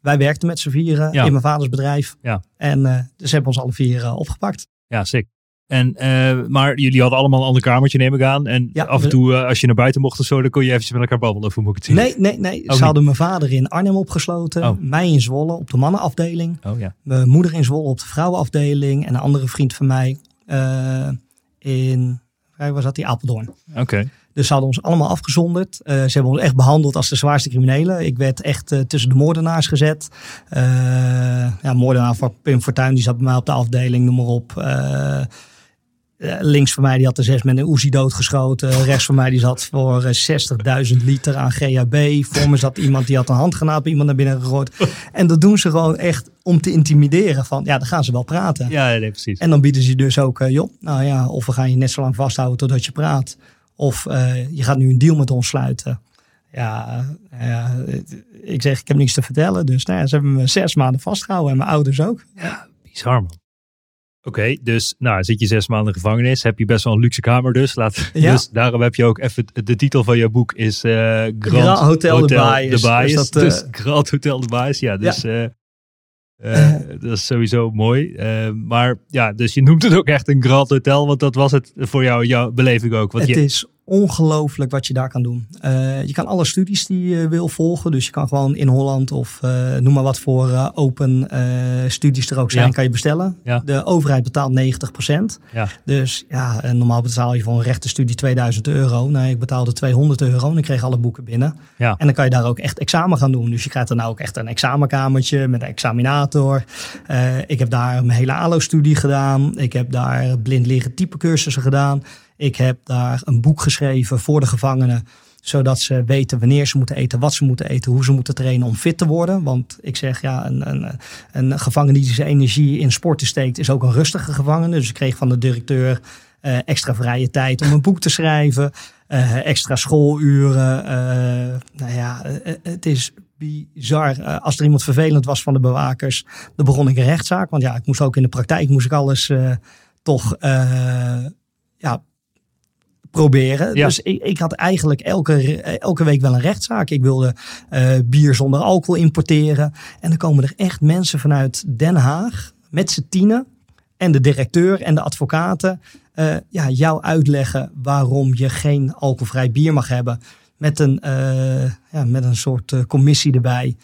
wij werkten met z'n vieren in mijn vaders bedrijf. Ja. En uh, dus hebben ons alle vier uh, opgepakt. Ja, sick. En, uh, maar jullie hadden allemaal een ander kamertje, neem ik aan. En af en toe, uh, als je naar buiten mocht of zo, dan kon je eventjes met elkaar babbelen. Of hoe moet ik het zien? Nee, nee, nee. Ze hadden mijn vader in Arnhem opgesloten. Oh. Mij in Zwolle op de mannenafdeling. Oh, ja. Mijn moeder in Zwolle op de vrouwenafdeling. En een andere vriend van mij uh, in, waar was dat? Die Apeldoorn. Oké. Dus ze hadden ons allemaal afgezonderd. Uh, ze hebben ons echt behandeld als de zwaarste criminelen. Ik werd echt uh, tussen de moordenaars gezet. Uh, ja, moordenaar van Pim Fortuyn, die zat bij mij op de afdeling, noem maar op. Eh, links van mij die had er zes met een Uzi doodgeschoten. Rechts van mij die zat voor 60.000 eh, liter aan GHB. Voor me zat iemand die had een handgranaat bij iemand naar binnen gegooid. En dat doen ze gewoon echt om te intimideren. Van ja, dan gaan ze wel praten. Ja, nee, precies. En dan bieden ze dus ook, uh, joh, nou ja, of we gaan je net zo lang vasthouden totdat je praat. Of uh, je gaat nu een deal met ons sluiten. Ja, ik zeg, ik heb niets te vertellen. Dus nou ja, ze hebben me zes maanden vastgehouden en mijn ouders ook. Ja, bizar man. Oké, dus nou zit je zes maanden in gevangenis. Heb je best wel een luxe kamer dus. Laat, ja. dus daarom heb je ook even... De titel van je boek is uh, Grand, Grand, Hotel, de Baais. Dus, dat, dus uh, Grand Hotel de Baais. Ja, dus ja. Uh, dat is sowieso mooi. maar ja, dus je noemt het ook echt een Grand Hotel. Want dat was het voor jou, jouw beleving ook. Want het je, is ongelooflijk wat je daar kan doen. Uh, je kan alle studies die je wil volgen. Dus je kan gewoon in Holland of uh, noem maar wat voor uh, open studies er ook zijn, ja. kan je bestellen. Ja. De overheid betaalt 90%. Ja. Dus ja, normaal betaal je voor een rechtenstudie 2000 euro. Nee, ik betaalde 200 euro en ik kreeg alle boeken binnen. Ja. En dan kan je daar ook echt examen gaan doen. Dus je krijgt dan nou ook echt een examenkamertje met een examinator. ik heb daar mijn hele ALO-studie gedaan. Ik heb daar blind leren type cursussen gedaan. Ik heb daar een boek geschreven voor de gevangenen zodat ze weten wanneer ze moeten eten, wat ze moeten eten, hoe ze moeten trainen om fit te worden. Want ik zeg ja, een, een, een gevangene die zijn energie in sporten steekt, is ook een rustige gevangene. Dus ik kreeg van de directeur uh, extra vrije tijd om een boek te schrijven, uh, extra schooluren. Uh, nou ja, het is bizar. als er iemand vervelend was van de bewakers, dan begon ik een rechtszaak. Want ja, ik moest ook in de praktijk, moest ik alles toch ja, proberen. Dus ik, ik, had eigenlijk elke, elke week wel een rechtszaak. Ik wilde uh, bier zonder alcohol importeren. En dan komen er echt mensen vanuit Den Haag met z'n tienen. En de directeur en de advocaten uh, ja, jou uitleggen waarom je geen alcoholvrij bier mag hebben. Met een, uh, ja, met een soort commissie erbij.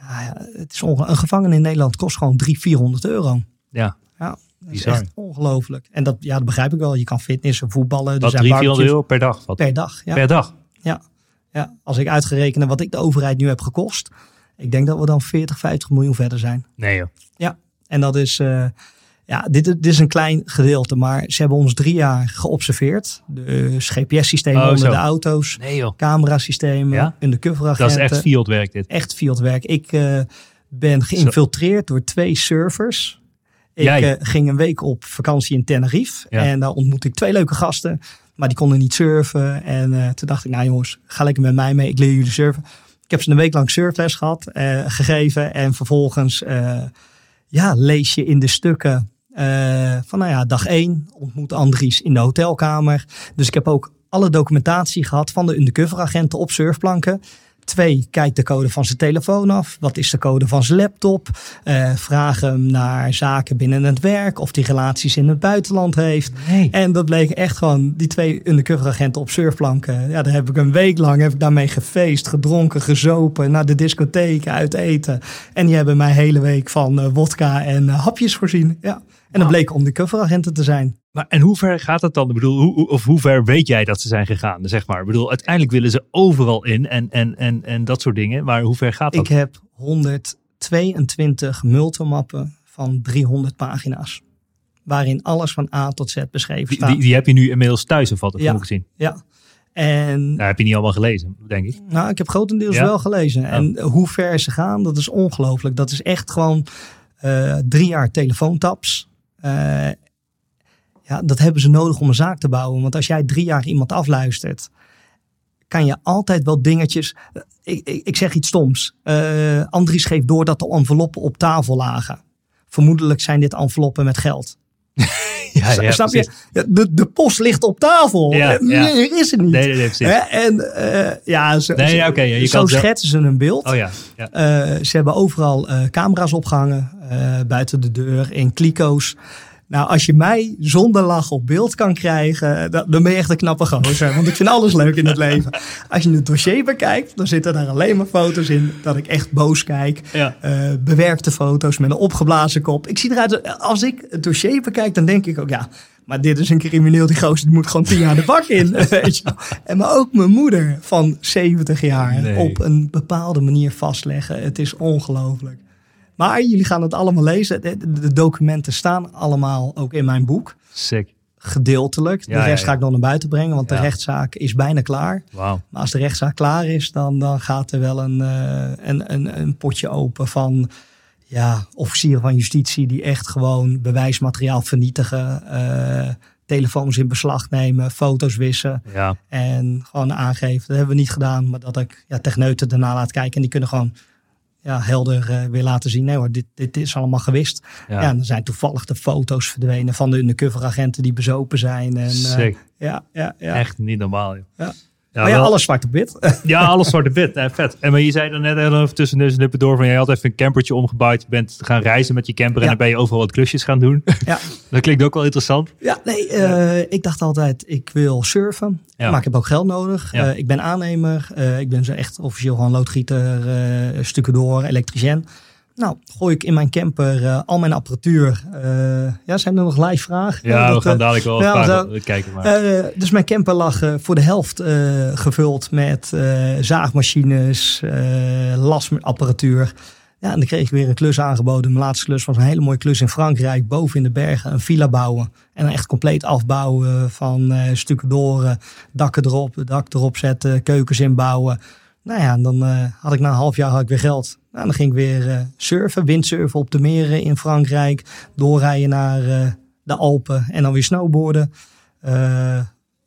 Nou ja, het is een gevangene in Nederland kost gewoon 300, 400 euro. Ja. ja. Dat is echt ongelooflijk. En dat, ja, dat begrijp ik wel. Je kan fitnessen, voetballen. Wat, 300 euro per dag? Wat? Per dag, ja. Per dag? Ja. ja. Als ik uitgerekend wat ik de overheid nu heb gekost. Ik denk dat we dan 40, 50 miljoen verder zijn. Nee joh. Ja. En dat is... Uh, Ja, dit, dit, is een klein gedeelte, maar ze hebben ons drie jaar geobserveerd. Dus GPS-systemen Oh, onder zo. de auto's, Nee camerasystemen, Ja? undercover Dat is agenten. echt fieldwerk dit. echt fieldwerk. Ik eh, ben geïnfiltreerd door twee surfers. Ik eh, ging een week op vakantie in Tenerife. Ja. En daar ontmoette ik twee leuke gasten. Maar die konden niet surfen. En eh, toen dacht ik, nou jongens, ga lekker met mij mee. Ik leer jullie surfen. Ik heb ze een week lang surfles gehad, eh, gegeven. En vervolgens ja, lees je in de stukken van nou ja, dag één ontmoet Andries in de hotelkamer. Dus ik heb ook alle documentatie gehad van de undercover agenten op surfplanken. Twee, kijk de code van zijn telefoon af. Wat is de code van zijn laptop? Eh, vraag hem naar zaken binnen het werk. Of die relaties in het buitenland heeft. Nee. En dat bleek echt gewoon die twee undercover agenten op surfplanken. Ja, daar heb ik een week lang heb ik daarmee gefeest, gedronken, gezopen, naar de discotheek, uit eten. En die hebben mij hele week van eh, wodka en eh, hapjes voorzien. Ja. En dat bleken undercover agenten te zijn. Maar en hoe ver gaat het dan? Ik bedoel, hoe, of hoe ver weet jij dat ze zijn gegaan? Zeg maar. Ik bedoel, uiteindelijk willen ze overal in en, en, en, en dat soort dingen. Maar hoe ver gaat dat? Ik heb 122 multimappen van 300 pagina's. Waarin alles van A tot Z beschreven staat. die, die heb je nu inmiddels thuis of wat? Dat Ja. moet ik zien. Ja. En Nou, heb je niet allemaal gelezen, denk ik. Nou, ik heb grotendeels Ja? wel gelezen. En hoe ver ze gaan, dat is ongelooflijk. Dat is echt gewoon eh, drie jaar telefoontaps. Eh, ja, dat hebben ze nodig om een zaak te bouwen. Want als jij drie jaar iemand afluistert, kan je altijd wel dingetjes. eh, Ik, ik, ik zeg iets stoms. Eh Andries geeft door dat de enveloppen op tafel lagen. Vermoedelijk zijn dit enveloppen met geld. Ja, Snap je? Ja, De, de post ligt op tafel. Ja, Eh, ja. Is het niet. Nee, nee, nee, precies. En ja, zo, Nee, ja, ja, je zo kan schetsen ze een beeld. Oh ja. ja. Ze hebben overal camera's opgehangen, eh, buiten de deur, in kliko's. Nou, als je mij zonder lach op beeld kan krijgen, dan, dan ben je echt een knappe gozer. Want ik vind alles leuk in het leven. Als je het dossier bekijkt, dan zitten daar alleen maar foto's in dat ik echt boos kijk. Ja. Eh, bewerkte foto's met een opgeblazen kop. Ik zie eruit, als ik het dossier bekijk, dan denk ik ook, ja, maar dit is een crimineel, die gozer, die moet gewoon tien jaar de bak in. weet je. En maar ook mijn moeder van 70 jaar Nee. op een bepaalde manier vastleggen. Het is ongelooflijk. Maar jullie gaan het allemaal lezen. De, documenten staan allemaal ook in mijn boek. Sick. Gedeeltelijk. De Ja, rest ja. ga ik nog naar buiten brengen, want de rechtszaak is bijna klaar. Wauw. Maar als de rechtszaak klaar is, dan, dan gaat er wel een, eh, een, een, een potje open van ja, officieren van justitie die echt gewoon bewijsmateriaal vernietigen, eh, telefoons in beslag nemen, foto's wissen Ja. en gewoon aangeven. Dat hebben we niet gedaan, maar dat ik ja, techneuten erna laat kijken en die kunnen gewoon ja, helder eh, weer laten zien. Nee hoor, dit, dit is allemaal gewist. Ja. Ja. en dan zijn toevallig de foto's verdwenen van de undercover agenten die bezopen zijn. En, eh, ja, ja, ja. Echt niet normaal. Joh. Ja. Ja, maar ja, wel- alles zwart op wit. Ja, alles zwarte wit. Nee, vet. En maar je zei dan net even tussen neus en lippen door van je had even een campertje omgebouwd. Je bent gaan reizen met je camper en dan ben je overal wat klusjes gaan doen. ja. Dat klinkt ook wel interessant. Ja, nee, eh, ik dacht altijd, ik wil surfen, maar ik heb ook geld nodig. Eh, ik ben aannemer, eh, ik ben zo echt officieel gewoon loodgieter, eh stukken door, elektricien. Nou, gooi ik in mijn camper eh, al mijn apparatuur. Eh, ja, zijn er nog live vragen? Ja, we gaan eh, dadelijk wel ja, vragen. kijken maar. dus mijn camper lag voor de helft gevuld met zaagmachines, lasapparatuur. Ja, en dan kreeg ik weer een klus aangeboden. Mijn laatste klus was een hele mooie klus in Frankrijk. Boven in de bergen een villa bouwen. En dan echt compleet afbouwen van stukken door, dakken erop, dak erop zetten, keukens inbouwen. Nou ja, en dan eh, had ik na een half jaar had ik weer geld. Nou, dan ging ik weer eh, surfen, windsurfen op de meren in Frankrijk. Doorrijden naar eh, de Alpen en dan weer snowboarden.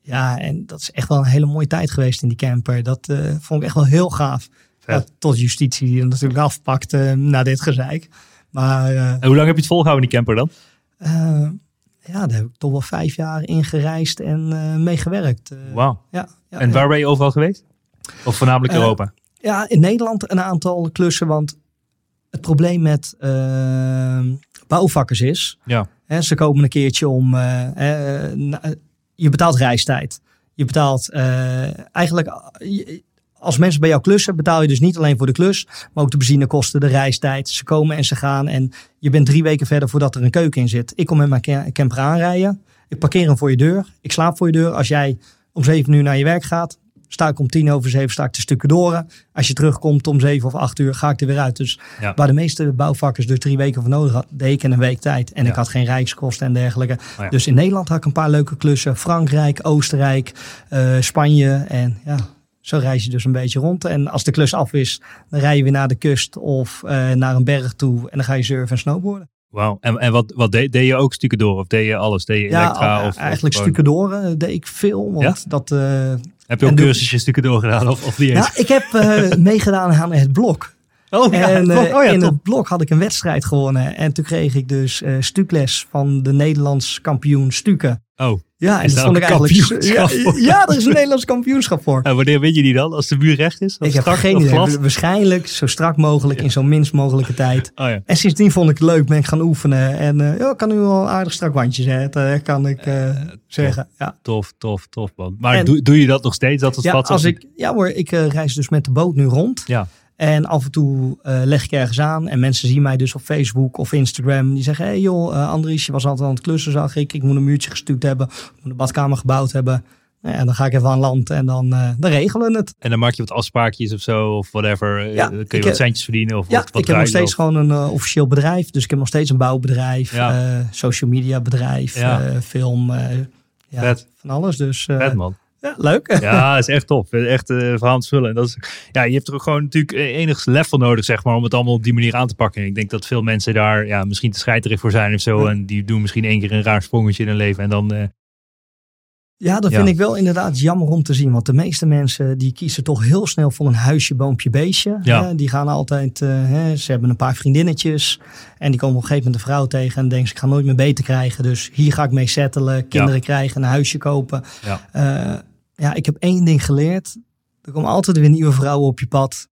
Ja, en dat is echt wel een hele mooie tijd geweest in die camper. Dat vond ik echt wel heel gaaf. Ja, tot justitie die natuurlijk afpakt eh, na dit gezeik. Maar En hoe lang heb je het volgehouden in die camper dan? ja, daar heb ik toch wel vijf jaar in gereisd en mee gewerkt. Eh, Wauw. ja, ja, En waar ben je overal geweest? Of voornamelijk Eh, Europa? Ja, in Nederland een aantal klussen. Want het probleem met eh, bouwvakkers is... Ja. Hè, ze komen een keertje om... eh, je betaalt reistijd. Je betaalt eh, eigenlijk... je- als mensen bij jou klussen, betaal je dus niet alleen voor de klus, maar ook de benzinekosten, de reistijd. Ze komen en ze gaan en je bent drie weken verder voordat er een keuken in zit. Ik kom met mijn ca- camper aanrijden. Ik parkeer hem voor je deur. Ik slaap voor je deur. Als jij om zeven uur naar je werk gaat, sta ik om tien over zeven sta ik te stukken door. Als je terugkomt om zeven of acht uur, ga ik er weer uit. Dus waar de meeste bouwvakkers dus drie weken voor nodig had, deed ik in een week tijd. En ik had geen rijkskosten en dergelijke. Oh dus in Nederland had ik een paar leuke klussen. Frankrijk, Oostenrijk, uh, Spanje en ja... Zo reis je dus een beetje rond. En als de klus af is, dan rij je weer naar de kust of uh, naar een berg toe. En dan ga je surfen en snowboarden. Wauw. En, en wat, wat deed, deed je ook door Of deed je alles? Deed je elektra? Of, eigenlijk of stucadoren deed ik veel. Want ja? dat, uh, heb je ook cursusjes stucadoor gedaan? Of, of eens? Ja, ik heb uh, meegedaan aan het blok. Oh, ja, en uh, oh, ja, in het blok had ik een wedstrijd gewonnen. En toen kreeg ik dus uh, stukles van de Nederlands kampioen stukken. Oh. Ja, en dat vond ik eigenlijk. Ja, ja, er is een Nederlands kampioenschap voor. En wanneer weet je die dan? Als de muur recht is? Ik heb geen idee. Waarschijnlijk zo strak mogelijk in zo'n minst mogelijke tijd. Oh, ja. En sindsdien vond ik het leuk, ben ik gaan oefenen. En uh, ja, kan nu een aardig strak wandje zetten, kan ik uh, zeggen. Tof, ja. tof, tof, tof man. Maar doe, doe je dat nog steeds? Dat het ja, als ik, ja hoor, ik reis dus met de boot nu rond. Ja. En af en toe uh, leg ik ergens aan en mensen zien mij dus op Facebook of Instagram. Die zeggen, hé hey joh, uh, Andries, je was altijd aan het klussen, zag ik. Ik moet een muurtje gestuurd hebben, ik moet een badkamer gebouwd hebben. Nou ja, dan ga ik even aan land en dan, uh, dan regelen we het. En dan maak je wat afspraakjes of zo, of whatever. Ja, kun je wat centjes verdienen of ja, wat, wat ik heb nog steeds gewoon een officieel bedrijf. Dus ik heb nog steeds een bouwbedrijf, ja. social media bedrijf, film, ja, van alles. Dus, Vet man. Ja, leuk. Ja, is echt tof. Echt uh, verhaal te vullen. En dat is, ja, je hebt er ook gewoon natuurlijk eh, enig level nodig, zeg maar, om het allemaal op die manier aan te pakken. ik denk dat veel mensen daar ja, misschien te scheiterig voor zijn of zo. En die doen misschien één keer een raar sprongetje in hun leven. En dan. Uh, ja, dat vind ik wel inderdaad jammer om te zien. Want de meeste mensen die kiezen toch heel snel voor een huisje, boompje, beestje. Ja. die gaan altijd, uh, hè, ze hebben een paar vriendinnetjes. En die komen op een gegeven moment een vrouw tegen en denken ze, ik ga nooit meer beter krijgen. Dus hier ga ik mee settelen, kinderen krijgen, een huisje kopen. Ja ja, ik heb één ding geleerd. Er komen altijd weer nieuwe vrouwen op je pad.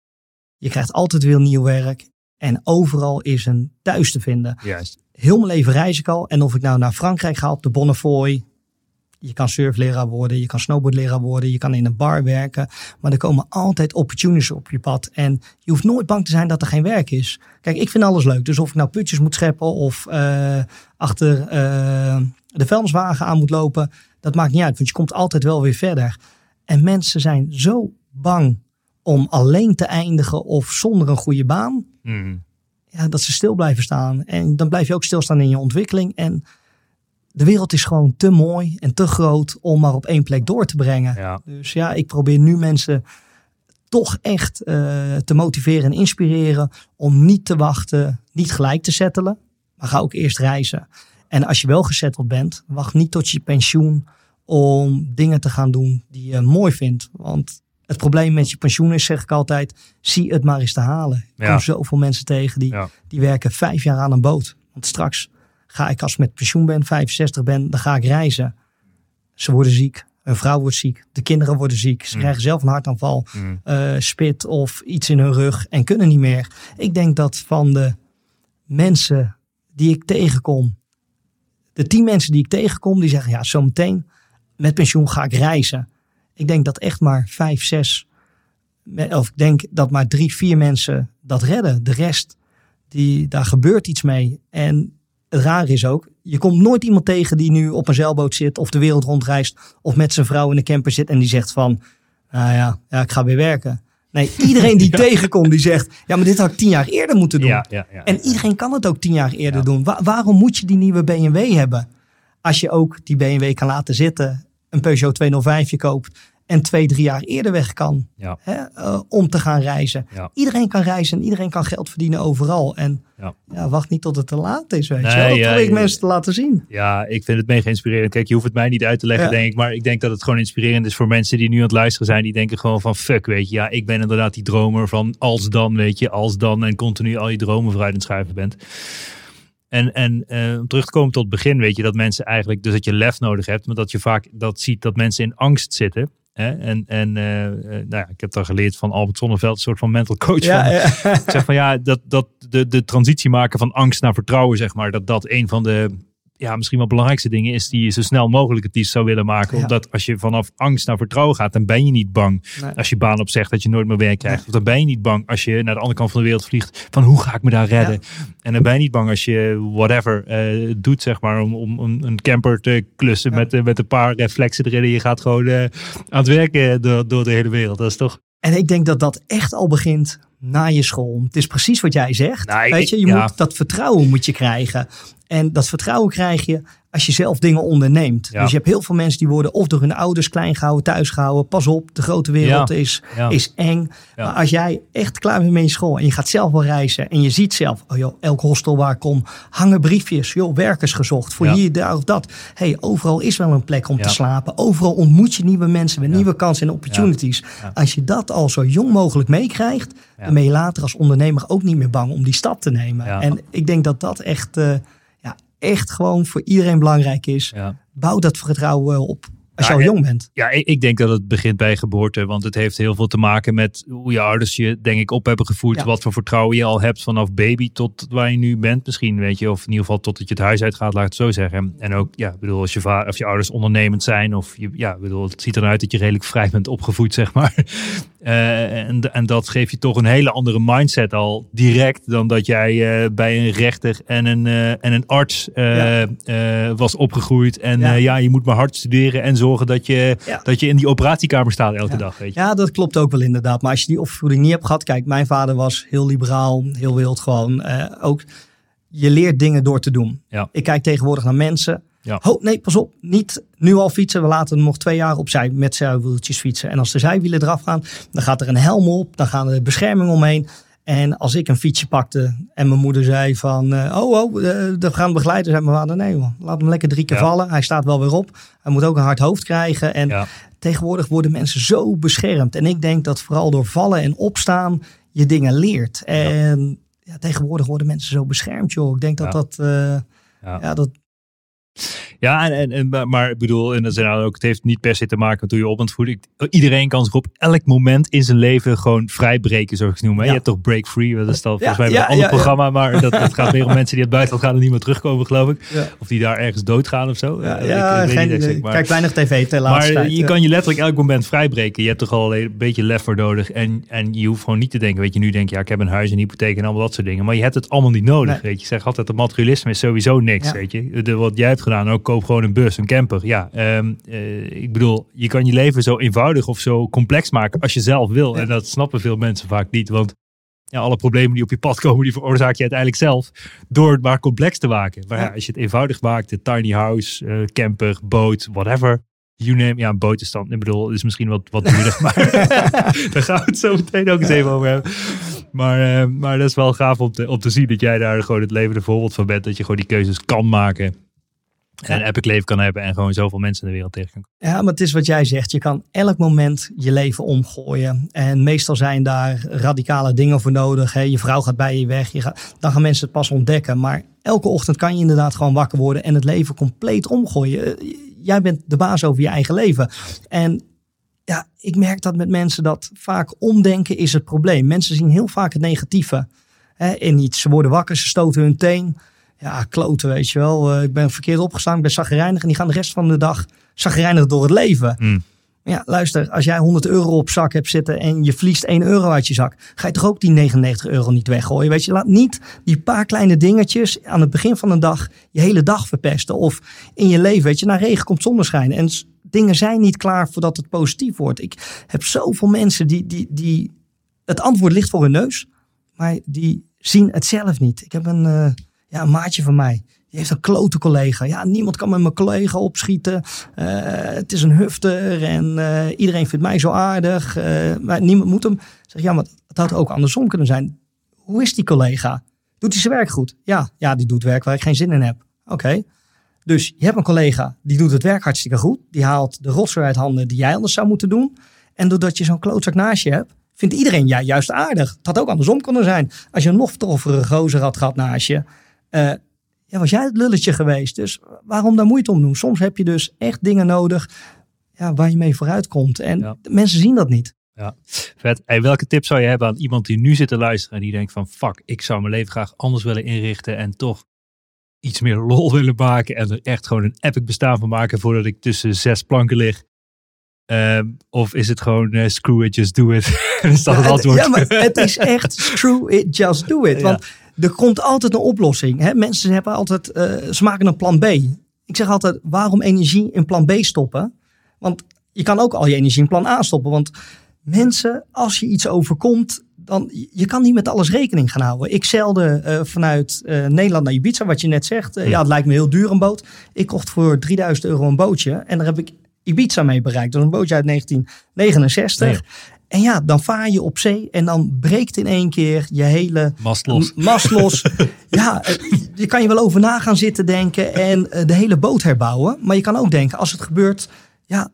Je krijgt altijd weer nieuw werk. En overal is een thuis te vinden. Juist. Heel mijn leven reis ik al. En of ik nou naar Frankrijk ga op de Bonnefoy. Je kan surfleraar worden, je kan snowboardleraar worden, je kan in een bar werken. Maar er komen altijd opportunities op je pad. En je hoeft nooit bang te zijn dat er geen werk is. Kijk, ik vind alles leuk. Dus of ik nou putjes moet scheppen of uh, achter uh, de vuilniswagen aan moet lopen. Dat maakt niet uit, want je komt altijd wel weer verder. En mensen zijn zo bang om alleen te eindigen of zonder een goede baan. Mhm. Ja, dat ze stil blijven staan. En dan blijf je ook stilstaan in je ontwikkeling. En de wereld is gewoon te mooi en te groot om maar op één plek door te brengen. Dus ja, ik probeer nu mensen toch echt uh, te motiveren en inspireren om niet te wachten, niet gelijk te settelen, maar ga ook eerst reizen. En als je wel gesetteld bent, wacht niet tot je pensioen om dingen te gaan doen die je mooi vindt. Want het probleem met je pensioen is, zeg ik altijd, zie het maar eens te halen. Ik ja. kom zoveel mensen tegen die, die werken vijf jaar aan een boot. Want straks ga ik als ik met pensioen ben, 65 ben, dan ga ik reizen. Ze worden ziek. Een vrouw wordt ziek. De kinderen worden ziek. Ze mm. krijgen zelf een hartaanval, mm. uh, spit of iets in hun rug en kunnen niet meer. Ik denk dat van de mensen die ik tegenkom, de tien mensen die ik tegenkom, die zeggen ja, zometeen met pensioen ga ik reizen. Ik denk dat echt maar vijf, zes, of ik denk dat maar drie, vier mensen dat redden. De rest, die, daar gebeurt iets mee. En het raar is ook, je komt nooit iemand tegen die nu op een zeilboot zit of de wereld rondreist of met zijn vrouw in een camper zit en die zegt van, nou ja, ja ik ga weer werken. Nee, iedereen die tegenkomt, die zegt: Ja, maar dit had ik tien jaar eerder moeten doen. Ja, ja, en iedereen kan het ook tien jaar eerder doen. waarom moet je die nieuwe BMW hebben? Als je ook die BMW kan laten zitten, een Peugeot 205 je koopt en twee, drie jaar eerder weg kan ja. hè, uh, om te gaan reizen. Ja. Iedereen kan reizen en iedereen kan geld verdienen overal. En ja. wacht niet tot het te laat is, weet je wel. Dat probeer ik mensen te laten zien. Ja, ik vind het mega inspirerend. Kijk, je hoeft het mij niet uit te leggen, denk ik. Maar ik denk dat het gewoon inspirerend is voor mensen die nu aan het luisteren zijn. Die denken gewoon van, fuck, weet je. Ja, ik ben inderdaad die dromer van als dan, weet je. Als dan en continu al je dromen vooruit aan het schuiven bent. En, en uh, om terug te komen tot het begin, weet je, dat mensen eigenlijk, dus dat je lef nodig hebt, maar dat je vaak dat ziet dat mensen in angst zitten. Hè? En, en uh, nou ja, ik heb daar geleerd van Albert Zonneveld, een soort van mental coach. Ja, van, ja. Zeg van ja, dat, dat de, de transitie maken van angst naar vertrouwen, zeg maar, dat dat een van de ja, misschien wel belangrijkste dingen is die je zo snel mogelijk het liefst zou willen maken. Omdat als je vanaf angst naar vertrouwen gaat, dan ben je niet bang als je baan opzegt dat je nooit meer werk krijgt. Of dan ben je niet bang als je naar de andere kant van de wereld vliegt van hoe ga ik me daar redden. En dan ben je niet bang als je whatever uh, doet, zeg maar, om, om, een camper te klussen met, uh, met een paar reflexen erin. En je gaat gewoon uh, aan het werken door, door de hele wereld. Dat is toch... En ik denk dat dat echt al begint na je school. Het is precies wat jij zegt. Nou, Weet je, je moet dat vertrouwen moet je krijgen. En dat vertrouwen krijg je als je zelf dingen onderneemt. Dus je hebt heel veel mensen die worden of door hun ouders klein gehouden, thuis gehouden. Pas op, de grote wereld Is, is eng. Maar als jij echt klaar bent met je school en je gaat zelf wel reizen en je ziet zelf, oh joh, elk hostel waar ik kom, hangen briefjes, joh, werkers gezocht voor hier, daar of dat. hey, overal is wel een plek om te slapen. Overal ontmoet je nieuwe mensen met nieuwe kansen en opportunities. Als je dat al zo jong mogelijk meekrijgt, dan ben je later als ondernemer ook niet meer bang om die stap te nemen. En ik denk dat dat echt... Uh, echt gewoon voor iedereen belangrijk is. Bouw dat vertrouwen op als je al jong bent. Ja, ik, denk dat het begint bij geboorte. Want het heeft heel veel te maken met hoe je ouders je, denk ik, op hebben gevoed. Wat voor vertrouwen je al hebt vanaf baby tot waar je nu bent. Misschien, weet je. Of in ieder geval totdat je het huis uitgaat, laat ik het zo zeggen. En ook, ja, bedoel, als je, vader, of je ouders ondernemend zijn. Of je, ja, bedoel, het ziet eruit dat je redelijk vrij bent opgevoed, zeg maar. Uh, en, en dat geeft je toch een hele andere mindset al direct dan dat jij uh, bij een rechter en een, uh, en een arts was opgegroeid. En ja. ja. je moet maar hard studeren en zorgen dat je, dat je in die operatiekamer staat elke dag. Weet je. Ja, dat klopt ook wel inderdaad. Maar als je die opvoeding niet hebt gehad, kijk, mijn vader was heel liberaal, heel wild gewoon. ook, je leert dingen door te doen. Ik kijk tegenwoordig naar mensen ja. Oh, nee, pas op. Niet nu al fietsen. We laten nog twee jaar opzij met zijwieltjes fietsen. En als de zijwielen eraf gaan, dan gaat er een helm op. Dan gaan er bescherming omheen. En als ik een fietsje pakte en mijn moeder zei van... Uh, oh, oh, uh, er gaan begeleiders. Zei mijn vader, nee man, laat hem lekker drie keer vallen. Hij staat wel weer op. Hij moet ook een hard hoofd krijgen. En tegenwoordig worden mensen zo beschermd. En ik denk dat vooral door vallen en opstaan je dingen leert. En ja. tegenwoordig worden mensen zo beschermd, joh. Ik denk dat dat... Uh, ja. dat ja, en, en, maar ik bedoel, en dat is nou ook, het heeft niet per se te maken met hoe je op voeden. Iedereen kan zich op elk moment in zijn leven gewoon vrijbreken, zoals ik het noem. Je hebt toch Break Free, dat is dan volgens mij een ander programma, maar dat, dat gaat meer om mensen die het buitenland gaan en niet meer terugkomen, geloof ik. Of die daar ergens doodgaan of zo. Ja, ik, geen, maar, kijk weinig tv te laatste Maar je kan je letterlijk elk moment vrijbreken. Je hebt toch al een beetje lef voor nodig en, en je hoeft gewoon niet te denken, weet je, nu denk je, ja, ik heb een huis, een hypotheek en allemaal dat soort dingen. Maar je hebt het allemaal niet nodig, weet je. zeg altijd, dat materialisme is sowieso niks, weet je. De, wat jij hebt gedaan, ook koop gewoon een bus, een camper. Ja, ehm, eh, ik bedoel, je kan je leven zo eenvoudig of zo complex maken als je zelf wil. En dat snappen veel mensen vaak niet. Want ja, alle problemen die op je pad komen, die veroorzaak je uiteindelijk zelf door het maar complex te maken. Maar ja, als je het eenvoudig maakt, de tiny house, uh, camper, boot, whatever. You name, ja, een dan, ik bedoel, is misschien wat, wat duurder, maar daar gaan we het zo meteen ook eens even over hebben. Maar, uh, maar dat is wel gaaf om te, om te zien dat jij daar gewoon het levende voorbeeld van bent. Dat je gewoon die keuzes kan maken. En een epic leven kan hebben en gewoon zoveel mensen in de wereld tegen kan Ja, maar het is wat jij zegt. Je kan elk moment je leven omgooien. En meestal zijn daar radicale dingen voor nodig. Hè. Je vrouw gaat bij je weg. Je gaat, dan gaan mensen het pas ontdekken. Maar elke ochtend kan je inderdaad gewoon wakker worden en het leven compleet omgooien. Eh, jij bent de baas over je eigen leven. En ja, ik merk dat met mensen dat vaak omdenken is het probleem. Mensen zien heel vaak het negatieve hè, in iets. Ze worden wakker, ze stoten hun teen ja, kloten, weet je wel. Uh, ik ben verkeerd opgestaan, ik ben zagrijnig en die gaan de rest van de dag zagrijnig door het leven. Mm. Ja, luister, als jij 100 euro op zak hebt zitten en je verliest 1 euro uit je zak, ga je toch ook die 99 euro niet weggooien? Weet je, laat niet die paar kleine dingetjes aan het begin van de dag je hele dag verpesten. Of in je leven, weet je, na regen komt zonneschijn. En dingen zijn niet klaar voordat het positief wordt. Ik heb zoveel mensen die, die, die het antwoord ligt voor hun neus, maar die zien het zelf niet. Ik heb een, uh, ja, een maatje van mij. Die heeft een klote collega. Ja, niemand kan met mijn collega opschieten. Uh, het is een hufter en uh, iedereen vindt mij zo aardig. Uh, maar niemand moet hem. Zeg, ja, maar het had ook andersom kunnen zijn. Hoe is die collega? Doet hij zijn werk goed? Ja, ja die doet werk waar ik geen zin in heb. Oké. Dus je hebt een collega die doet het werk hartstikke goed. Die haalt de rotzooi uit handen die jij anders zou moeten doen. En doordat je zo'n klootzak naast je hebt, vindt iedereen jij juist aardig. Het had ook andersom kunnen zijn. Als je een nog toffere gozer had gehad naast je uh, ja, was jij het lulletje geweest. Dus waarom daar moeite om doen? Soms heb je dus echt dingen nodig ja, waar je mee vooruit komt. En mensen zien dat niet. Ja, vet. En welke tip zou je hebben aan iemand die nu zit te luisteren en die denkt van fuck, ik zou mijn leven graag anders willen inrichten en toch iets meer lol willen maken en er echt gewoon een epic bestaan van maken voordat ik tussen zes planken lig? Ehm, of is het gewoon uh, screw it, just do it? is dat het antwoord? Ja, maar het is echt screw it, just do it. Want er komt altijd een oplossing. Hè? Mensen hebben altijd, uh, ze maken een plan B. Ik zeg altijd, waarom energie in plan B stoppen? Want je kan ook al je energie in plan A stoppen. Want mensen, als je iets overkomt, dan je kan niet met alles rekening gaan houden. Ik zeilde uh, vanuit uh, Nederland naar Ibiza, wat je net zegt. Uh, ja. het lijkt me heel duur een boot. Ik kocht voor 3000 euro een bootje en daar heb ik Ibiza mee bereikt. Dat is een bootje uit 1969. Nee. En ja, dan vaar je op zee en dan breekt in één keer je hele mast los. Mast los. ja, je kan je wel over na gaan zitten denken en de hele boot herbouwen. Maar je kan ook denken, als het gebeurt, ja,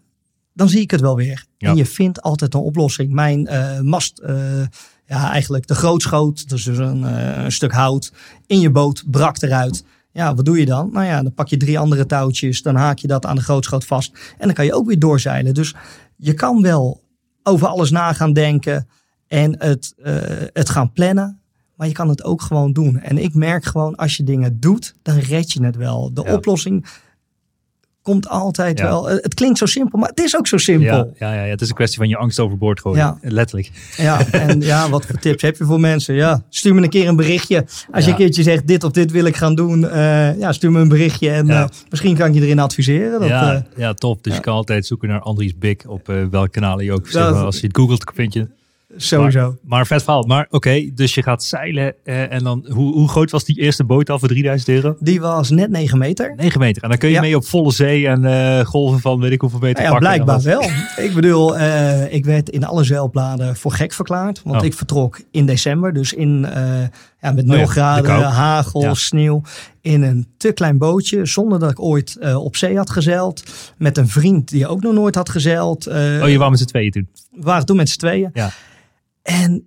dan zie ik het wel weer. Ja. En je vindt altijd een oplossing. Mijn uh, mast, uh, ja, eigenlijk de grootschoot, dus een, uh, een, stuk hout in je boot, brak eruit. Ja, wat doe je dan? Nou ja, dan pak je drie andere touwtjes, dan haak je dat aan de grootschoot vast en dan kan je ook weer doorzeilen. Dus je kan wel over alles na gaan denken en het, het gaan plannen. Maar je kan het ook gewoon doen. En ik merk gewoon, als je dingen doet, dan red je het wel. De ja. oplossing komt altijd wel. Het klinkt zo simpel, maar het is ook zo simpel. Ja, ja, ja, het is een kwestie van je angst overboord gooien. Ja. Letterlijk. Ja, en ja, wat voor tips heb je voor mensen? Ja, stuur me een keer een berichtje. Als je een keertje zegt, dit of dit wil ik gaan doen. Uh, ja, stuur me een berichtje en uh, misschien kan ik je erin adviseren. Dat, ja, uh, ja, top. Dus je kan altijd zoeken naar Andries Bik op welk kanaal je ook. Zeg maar, als je het googelt, vind je Sowieso. Maar, maar vet verhaal. Maar oké, dus je gaat zeilen. Uh, en dan, hoe, hoe groot was die eerste boot al voor 3000 euro? Die was net 9 meter. 9 meter. En dan kun je ja. mee op volle zee en uh, golven van weet ik hoeveel meter ja, pakken. Ja, blijkbaar wel. ik bedoel, uh, ik werd in alle zeilbladen voor gek verklaard. Want oh. ik vertrok in december. Dus in, ja, met 0 oh graden, hagel, sneeuw. In een te klein bootje. Zonder dat ik ooit op zee had gezeild. Met een vriend die ook nog nooit had gezeild. oh, je was met z'n tweeën toen? We waren toen met z'n tweeën. Ja. En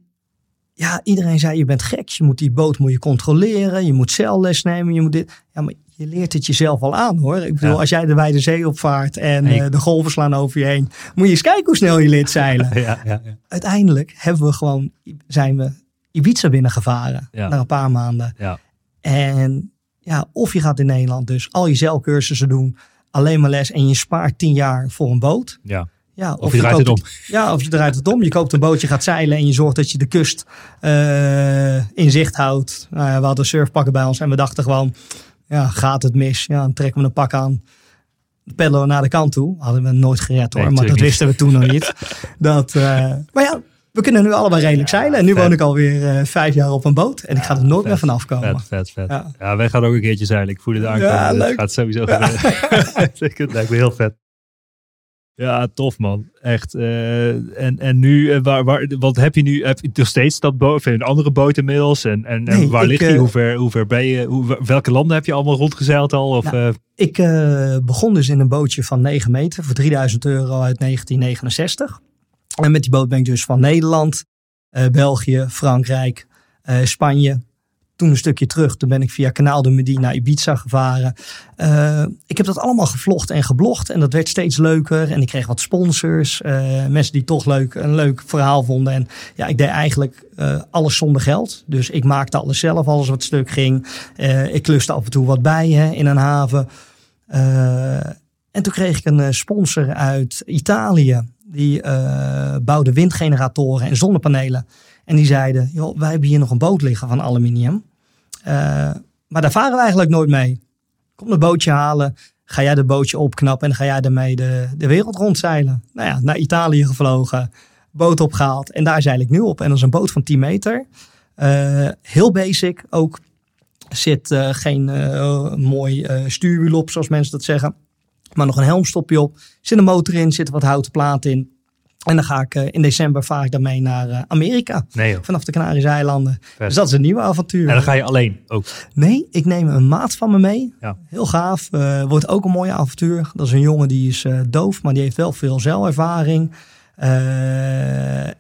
ja, iedereen zei, je bent gek. Je moet die boot moet je controleren. Je moet celles nemen. Je moet dit. Ja, maar je leert het jezelf al aan hoor. Ik bedoel, ja. als jij de wijde zee opvaart en nee. uh, de golven slaan over je heen. Moet je eens kijken hoe snel je leert zeilen. ja, ja, Uiteindelijk hebben we gewoon, zijn we Ibiza binnengevaren. Na een paar maanden. Ja. En ja, of je gaat in Nederland dus al je zeilcursussen doen. Alleen maar les en je spaart tien jaar voor een boot. Ja. Ja, of, of je, je draait het om. Ja, of je draait het om. Je koopt een bootje, gaat zeilen en je zorgt dat je de kust uh, in zicht houdt. Nou ja, we hadden surfpakken bij ons en we dachten gewoon, ja, gaat het mis? Ja, dan trekken we een pak aan. Peddelen we naar de kant toe. Hadden we nooit gered hoor, nee, maar dat wisten we toen nog niet. Dat, uh, maar ja, we kunnen nu allebei redelijk ja, zeilen. En nu vet. woon ik alweer uh, vijf jaar op een boot. En ja, ik ga er nooit vet, meer vanaf komen. Vet, vet, vet. Ja. ja, wij gaan ook een keertje zeilen. Ik voel het aankomen. Ja, leuk. Het gaat sowieso gebeuren. het lijkt me heel vet. Ja, tof man. Echt. Uh, en, en nu, uh, waar, waar, wat heb je nu? Heb je nog steeds dat boot? Of een andere boot inmiddels? En, en, nee, en waar ik, ligt die? Hoe ver, hoe ver ben je? Hoe, welke landen heb je allemaal rondgezeild al? Of, nou. Ik begon dus in een bootje van 9 meter voor 3000 euro uit 1969. En met die boot ben ik dus van Nederland, België, Frankrijk, Spanje, toen een stukje terug. Toen ben ik via Kanaal de Medina naar Ibiza gevaren. Uh, ik heb dat allemaal gevlogd en geblogd. En dat werd steeds leuker. En ik kreeg wat sponsors. Uh, mensen die toch leuk, een leuk verhaal vonden. En ja, ik deed eigenlijk uh, alles zonder geld. Dus ik maakte alles zelf, alles wat stuk ging. ik kluste af en toe wat bij hè, in een haven. en toen kreeg ik een sponsor uit Italië. Die bouwde windgeneratoren en zonnepanelen. En die zeiden, joh, wij hebben hier nog een boot liggen van aluminium. Uh, maar daar varen we eigenlijk nooit mee. Kom een bootje halen, ga jij de bootje opknappen en ga jij daarmee de, de wereld rondzeilen. Nou ja, naar Italië gevlogen, boot opgehaald en daar zeil ik nu op. En dat is een boot van 10 meter. Uh, heel basic, ook zit uh, geen mooi stuurwiel op, zoals mensen dat zeggen. Maar nog een helmstopje op. Zit een motor in, zit wat houten plaat in. En dan ga ik uh, in december vaar ik daarmee naar uh, Amerika. Nee, vanaf de Canarische eilanden. Dus dat is een nieuwe avontuur. En dan ga je alleen ook? Nee, ik neem een maat van me mee. Ja. Heel gaaf. Uh, wordt ook een mooie avontuur. Dat is een jongen die is doof, maar die heeft wel veel zeilervaring.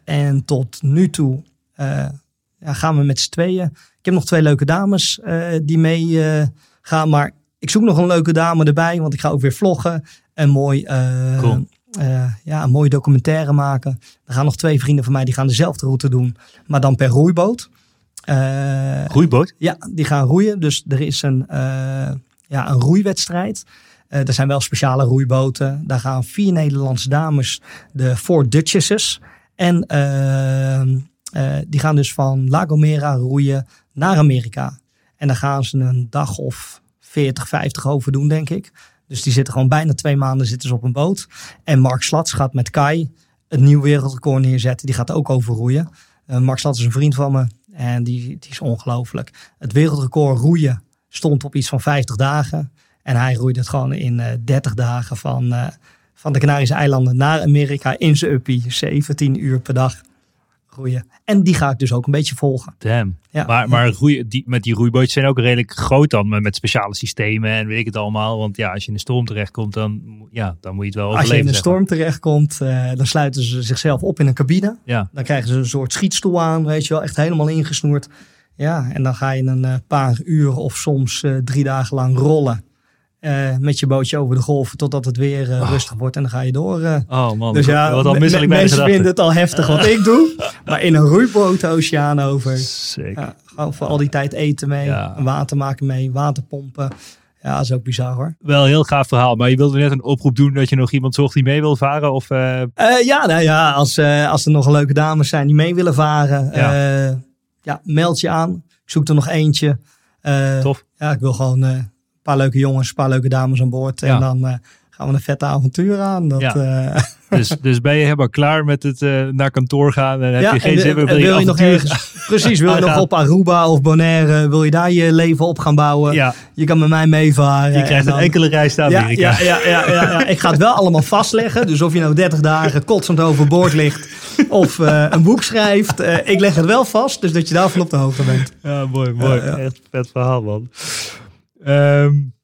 en tot nu toe ja, gaan we met z'n tweeën. Ik heb nog twee leuke dames die mee gaan. Maar ik zoek nog een leuke dame erbij, want ik ga ook weer vloggen. En mooi... Cool uh, ja, een mooie documentaire maken. Er gaan nog twee vrienden van mij die gaan dezelfde route doen, maar dan per roeiboot. Roeiboot? Ja, die gaan roeien. Dus er is een, ja, een roeiwedstrijd. er zijn wel speciale roeiboten. Daar gaan vier Nederlandse dames, de Four Duchesses. En die gaan dus van La Gomera roeien naar Amerika. En dan gaan ze een dag of 40, 50 over doen, denk ik. Dus die zitten gewoon bijna twee maanden zitten ze op een boot. En Mark Slats gaat met Kai een nieuw wereldrecord neerzetten. Die gaat ook overroeien. Uh, Mark Slats is een vriend van me. En die, die is ongelooflijk. Het wereldrecord roeien stond op iets van 50 dagen. En hij roeide het gewoon in uh, eh, 30 dagen van, uh, van de Canarische eilanden naar Amerika in zijn uppie. 17 uur per dag. En die ga ik dus ook een beetje volgen. Damn. Ja. Maar, maar roeien, die, met die roeibootjes zijn ook redelijk groot dan met speciale systemen en weet ik het allemaal. Want ja, als je in de storm terechtkomt, dan, ja, dan moet je het wel overleven. Als je in de storm terechtkomt, uh, dan sluiten ze zichzelf op in een cabine. Ja. Dan krijgen ze een soort schietstoel aan, weet je wel, echt helemaal ingesnoerd. Ja, en dan ga je een uh, paar uur of soms uh, drie dagen lang rollen. Uh, met je bootje over de golven totdat het weer uh, oh. rustig wordt en dan ga je door. Uh. Oh man, dus ja, wat al misselijk Mensen vinden het al heftig wat ik doe, maar in een roeiboot de oceaan over. Zeker. gewoon voor al die tijd eten mee, water maken mee, waterpompen. Ja, dat is ook bizar hoor. Wel een heel gaaf verhaal, maar je wilde net een oproep doen dat je nog iemand zocht die mee wil varen? Of, ja, nou ja, als, als er nog leuke dames zijn die mee willen varen, ja. ja meld je aan. Ik zoek er nog eentje. Tof. Ja, ik wil gewoon paar leuke jongens, een paar leuke dames aan boord. En dan gaan we een vette avontuur aan. Dat, ja. uh, dus, dus ben je helemaal klaar met het uh, naar kantoor gaan en heb ja, je geen zin meer? Wil, wil je, nog ergens, precies, wil je nog op Aruba of Bonaire, wil je daar je leven op gaan bouwen? Ja. Je kan met mij meevaren. Je krijgt een enkele reis naar Amerika. Ja, ja, ja, ja, ja, Ik ga het wel allemaal vastleggen. Dus of je nou 30 dagen kotsend overboord ligt of uh, een boek schrijft. Uh, ik leg het wel vast, dus dat je daarvan op de hoogte bent. Ja, mooi, mooi. Echt vet verhaal, man. Um,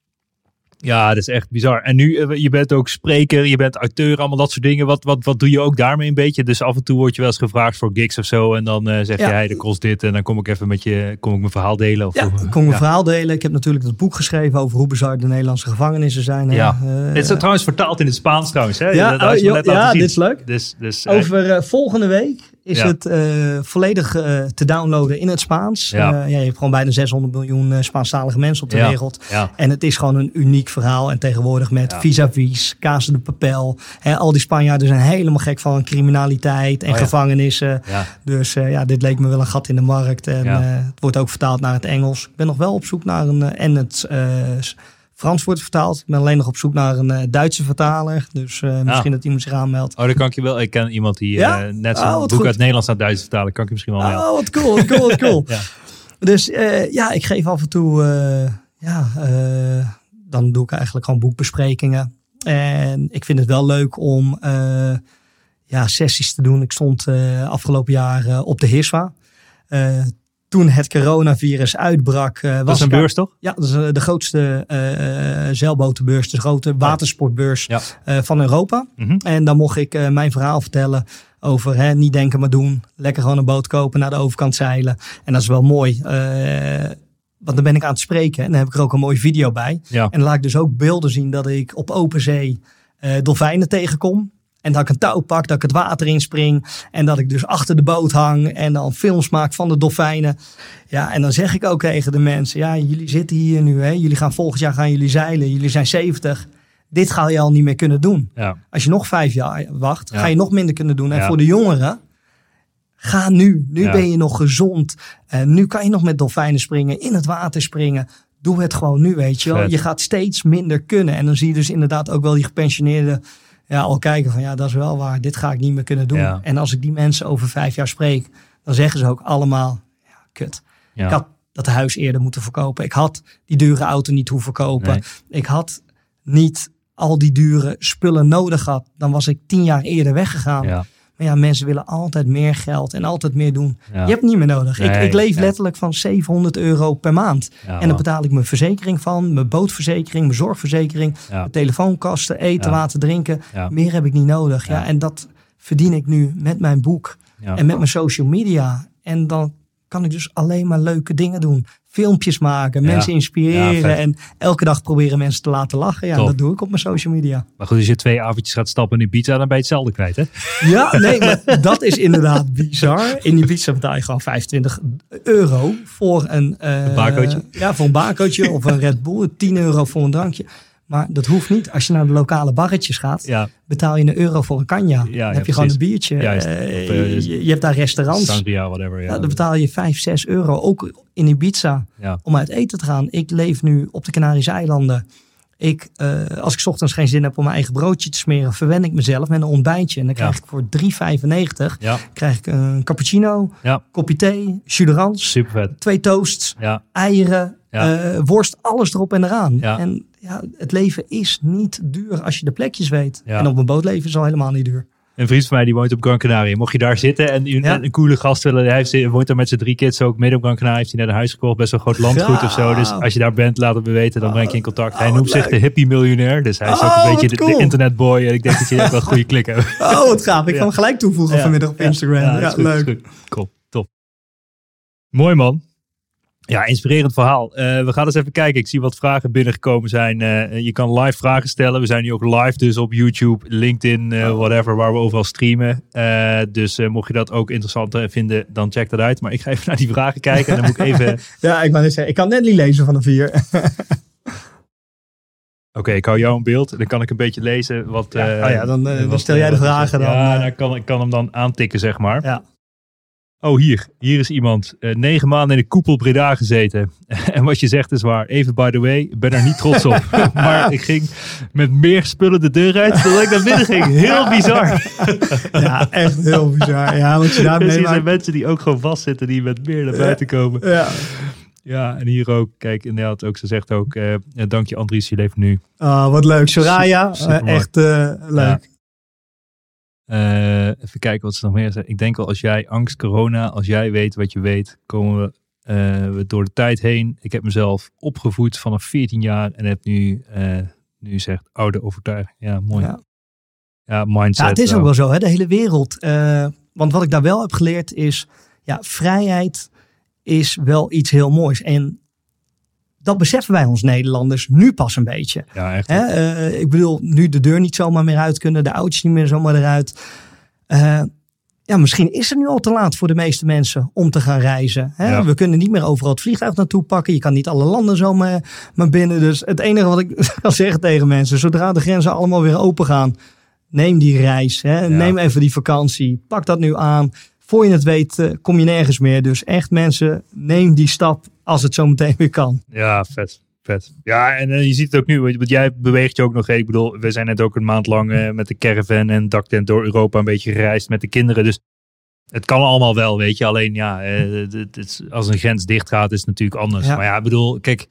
ja, dat is echt bizar. En nu, eh, je bent ook spreker, je bent auteur, allemaal dat soort dingen. Wat, wat, wat doe je ook daarmee een beetje? Dus af en toe word je wel eens gevraagd voor gigs of zo. En dan uh, zeg je, hey, dat kost dit. En dan kom ik even met je, kom ik mijn verhaal delen. Of ja, kom ik mijn verhaal delen. Ik heb natuurlijk het boek geschreven over hoe bizar de Nederlandse gevangenissen zijn. Ja. Uh, dit is trouwens vertaald in het Spaans trouwens. Hè? Ja, oh, ja dit is leuk. Dus, dus, over volgende week is het uh, volledig uh, te downloaden in het Spaans. Ja. Uh, ja, je hebt gewoon bijna 600 miljoen Spaanstalige mensen op de ja. wereld. En het is gewoon een uniek verhaal. En tegenwoordig met vis-à-vis, de Papel. Hè, al die Spanjaarden zijn helemaal gek van criminaliteit en oh, gevangenissen. Dus ja, dit leek me wel een gat in de markt. En het wordt ook vertaald naar het Engels. Ik ben nog wel op zoek naar een... en het Frans wordt vertaald. Ik ben alleen nog op zoek naar een uh, Duitse vertaler. Dus uh, misschien dat iemand zich aanmeldt. Oh, dan kan ik je wel. Ik ken iemand die ja? uh, net zo'n oh, boek goed. uit Nederlands naar Duits vertalen. Kan ik je misschien wel melden. Oh, wat cool, wat cool, wat cool. ja. Dus ja, ik geef af en toe, ja, dan doe ik eigenlijk gewoon boekbesprekingen. En ik vind het wel leuk om ja, sessies te doen. Ik stond afgelopen jaar op de HISWA toen het coronavirus uitbrak. Uh, was dat is een beurs toch? Ja, dat is uh, de grootste uh, zeilbotenbeurs, de grote watersportbeurs ja. van Europa. Mm -hmm. En dan mocht ik mijn verhaal vertellen over hè, niet denken maar doen. Lekker gewoon een boot kopen, naar de overkant zeilen. En dat is wel mooi. want dan ben ik aan het spreken en dan heb ik er ook een mooie video bij. Ja. En dan laat ik dus ook beelden zien dat ik op open zee dolfijnen tegenkom. En dat ik een touw pak, dat ik het water inspring. En dat ik dus achter de boot hang. En dan films maak van de dolfijnen. Ja, en dan zeg ik ook tegen de mensen. Ja, jullie zitten hier nu. Hè? Jullie gaan volgend jaar gaan jullie zeilen. Jullie zijn 70. Dit ga je al niet meer kunnen doen. Ja. Als je nog vijf jaar wacht, ga je nog minder kunnen doen. En voor de jongeren, ga nu. Nu ben je nog gezond. En nu kan je nog met dolfijnen springen, in het water springen. Doe het gewoon nu, weet je wel. Je gaat steeds minder kunnen. En dan zie je dus inderdaad ook wel die gepensioneerde ja, al kijken van ja, dat is wel waar. Dit ga ik niet meer kunnen doen. En als ik die mensen over vijf jaar spreek, dan zeggen ze ook allemaal, ja, kut. Ik had dat huis eerder moeten verkopen. Ik had die dure auto niet hoeven kopen. Ik had niet al die dure spullen nodig gehad. Dan was ik tien jaar eerder weggegaan. Ja. Maar ja, mensen willen altijd meer geld en altijd meer doen. Je hebt niet meer nodig. ik, ik, leef letterlijk van 700 euro per maand. en dan betaal ik mijn verzekering van, mijn bootverzekering, mijn zorgverzekering, mijn telefoonkasten, eten, water, drinken. Meer heb ik niet nodig. Ja. En dat verdien ik nu met mijn boek en met mijn social media. En dan kan ik dus alleen maar leuke dingen doen. Filmpjes maken, mensen inspireren en elke dag proberen mensen te laten lachen. Ja, dat doe ik op mijn social media. Maar goed, als je twee avondjes gaat stappen in Ibiza, dan ben je hetzelfde kwijt, hè? Ja, nee, maar dat is inderdaad bizar. In Ibiza betaal je gewoon 25 euro voor een... Uh, een barcootje? Ja, voor een barcootje of een Red Bull. 10 euro voor een drankje. Maar dat hoeft niet. Als je naar de lokale barretjes gaat, betaal je een euro voor een kanja. dan heb je gewoon een biertje. Uh, je, hebt daar restaurants. Sangria, whatever. Ja. dan betaal je 5, 6 euro. Ook in Ibiza om uit eten te gaan. Ik leef nu op de Canarische eilanden. Ik, uh, als ik ochtends geen zin heb om mijn eigen broodje te smeren, verwen ik mezelf met een ontbijtje. En dan krijg ik voor 3,95 ja. krijg ik een cappuccino, kopje thee, jus Super vet. twee toasts, eieren, worst, alles erop en eraan. En ja, het leven is niet duur als je de plekjes weet. En op een boot leven is al helemaal niet duur. Een vriend van mij die woont op Gran Canaria. Mocht je daar zitten en een, een coole gast willen. Hij heeft, woont daar met zijn drie kids ook midden op Gran Canaria. Heeft hij net een huis gekocht. Best wel groot landgoed of zo. Dus als je daar bent, laat het me weten. Dan breng je in contact. Hij oh, noemt zich de hippie miljonair. Dus hij is ook een oh, beetje de, de, internetboy. En ik denk dat je echt wel goede klik hebt. Oh, wat gaaf. Ik kan hem gelijk toevoegen vanmiddag op Instagram. Ja, leuk. Cool, top. Mooi man. Ja, inspirerend verhaal. Uh, we gaan eens even kijken. Ik zie wat vragen binnengekomen zijn. Uh, je kan live vragen stellen. We zijn nu ook live dus op YouTube, LinkedIn, uh, whatever, waar we overal streamen. dus mocht je dat ook interessant vinden, dan check dat uit. Maar ik ga even naar die vragen kijken. En dan moet ik even... ja, ik zeggen, ik kan net niet lezen van de vier. Oké, ik hou jou een beeld. Dan kan ik een beetje lezen wat... Ja, oh ja, dan, dan stel jij de vragen dan. Ja, dan kan, ik kan hem dan aantikken, zeg maar. Ja. Oh, hier. Hier is iemand. Uh, negen maanden in de koepel Breda gezeten. en wat je zegt is waar. Even by the way, ik ben er niet trots op. maar ik ging met meer spullen de deur uit dan ik naar binnen ging. Heel bizar. ja, echt heel bizar. Ja, want je dus hier zijn mensen die ook gewoon vastzitten, die met meer naar buiten komen. Ja. Ja, en hier ook, kijk, inderdaad, ook, ze zegt ook, uh, dank je Andries, je leeft nu. Oh, wat leuk. Soraya, uh, echt leuk. Uh, even kijken wat ze nog meer zeggen. Ik denk wel als jij angst, corona, als jij weet wat je weet, komen we, uh, we door de tijd heen. Ik heb mezelf opgevoed vanaf 14 jaar en heb nu, uh, nu zegt oude overtuiging. Ja, mooi. Ja, ja mindset. Ja, het is ook wel zo, hè, de hele wereld. want wat ik daar wel heb geleerd is, ja, vrijheid is wel iets heel moois. En dat beseffen wij ons Nederlanders nu pas een beetje. Ja, echt. Hè? Uh, ik bedoel, nu de deur niet zomaar meer uit kunnen, de auto's niet meer zomaar eruit. Uh, ja, misschien is het nu al te laat voor de meeste mensen om te gaan reizen. Hè? Ja. We kunnen niet meer overal het vliegtuig naartoe pakken. Je kan niet alle landen zomaar maar binnen. Dus het enige wat ik kan zeggen tegen mensen, zodra de grenzen allemaal weer open gaan, neem die reis. Hè? Neem even die vakantie. Pak dat nu aan. Voor je het weet, uh, kom je nergens meer. Dus echt mensen, neem die stap als het zo meteen weer kan. Ja, vet. Vet. Ja, en uh, je ziet het ook nu, want jij beweegt je ook nog. Ik bedoel, we zijn net ook een maand lang uh, met de caravan en daktent door Europa een beetje gereisd met de kinderen. Dus het kan allemaal wel, weet je. Alleen ja, uh, het, het, als een grens dicht gaat, is het natuurlijk anders. Maar ja, ik bedoel, kijk,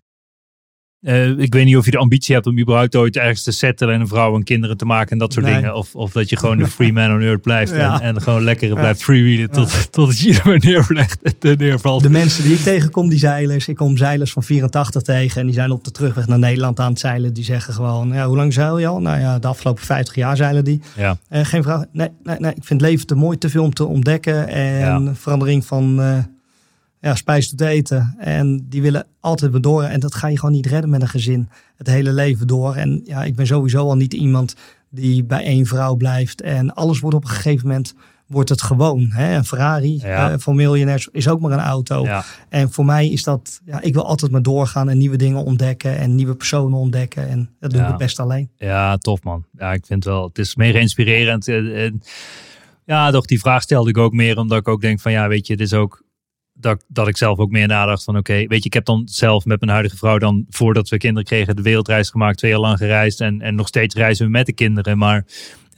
uh, ik weet niet of je de ambitie hebt om überhaupt ooit ergens te settelen en een vrouw en kinderen te maken en dat soort dingen. Of, of dat je gewoon de free man on earth blijft en, en, gewoon lekker blijft freewheelen tot, tot het je er neerlegt neervalt. De mensen die ik tegenkom, die zeilers. Ik kom zeilers van 84 tegen en die zijn op de terugweg naar Nederland aan het zeilen. Die zeggen gewoon, ja, hoe lang zeil je al? Nou ja, de afgelopen 50 jaar zeilen die. Ja. Uh, geen vraag. Nee, nee, nee, ik vind het leven te mooi, te veel om te ontdekken en verandering van... Uh, ja, spijs tot eten. En die willen altijd weer door. En dat ga je gewoon niet redden met een gezin. Het hele leven door. En ja, ik ben sowieso al niet iemand die bij één vrouw blijft. En alles wordt op een gegeven moment wordt het gewoon. Hè? Een Ferrari ja. uh, voor miljonairs is ook maar een auto. Ja. En voor mij is dat, ja, ik wil altijd maar doorgaan en nieuwe dingen ontdekken en nieuwe personen ontdekken. En dat doe ik best alleen. Ja, tof man. Ja, ik vind wel, het is mega inspirerend. En, ja, toch die vraag stelde ik ook meer omdat ik ook denk van ja, weet je, het is ook dat, dat ik zelf ook meer nadacht van oké, weet je, ik heb dan zelf met mijn huidige vrouw dan voordat we kinderen kregen de wereldreis gemaakt, twee jaar lang gereisd en, en nog steeds reizen we met de kinderen. Maar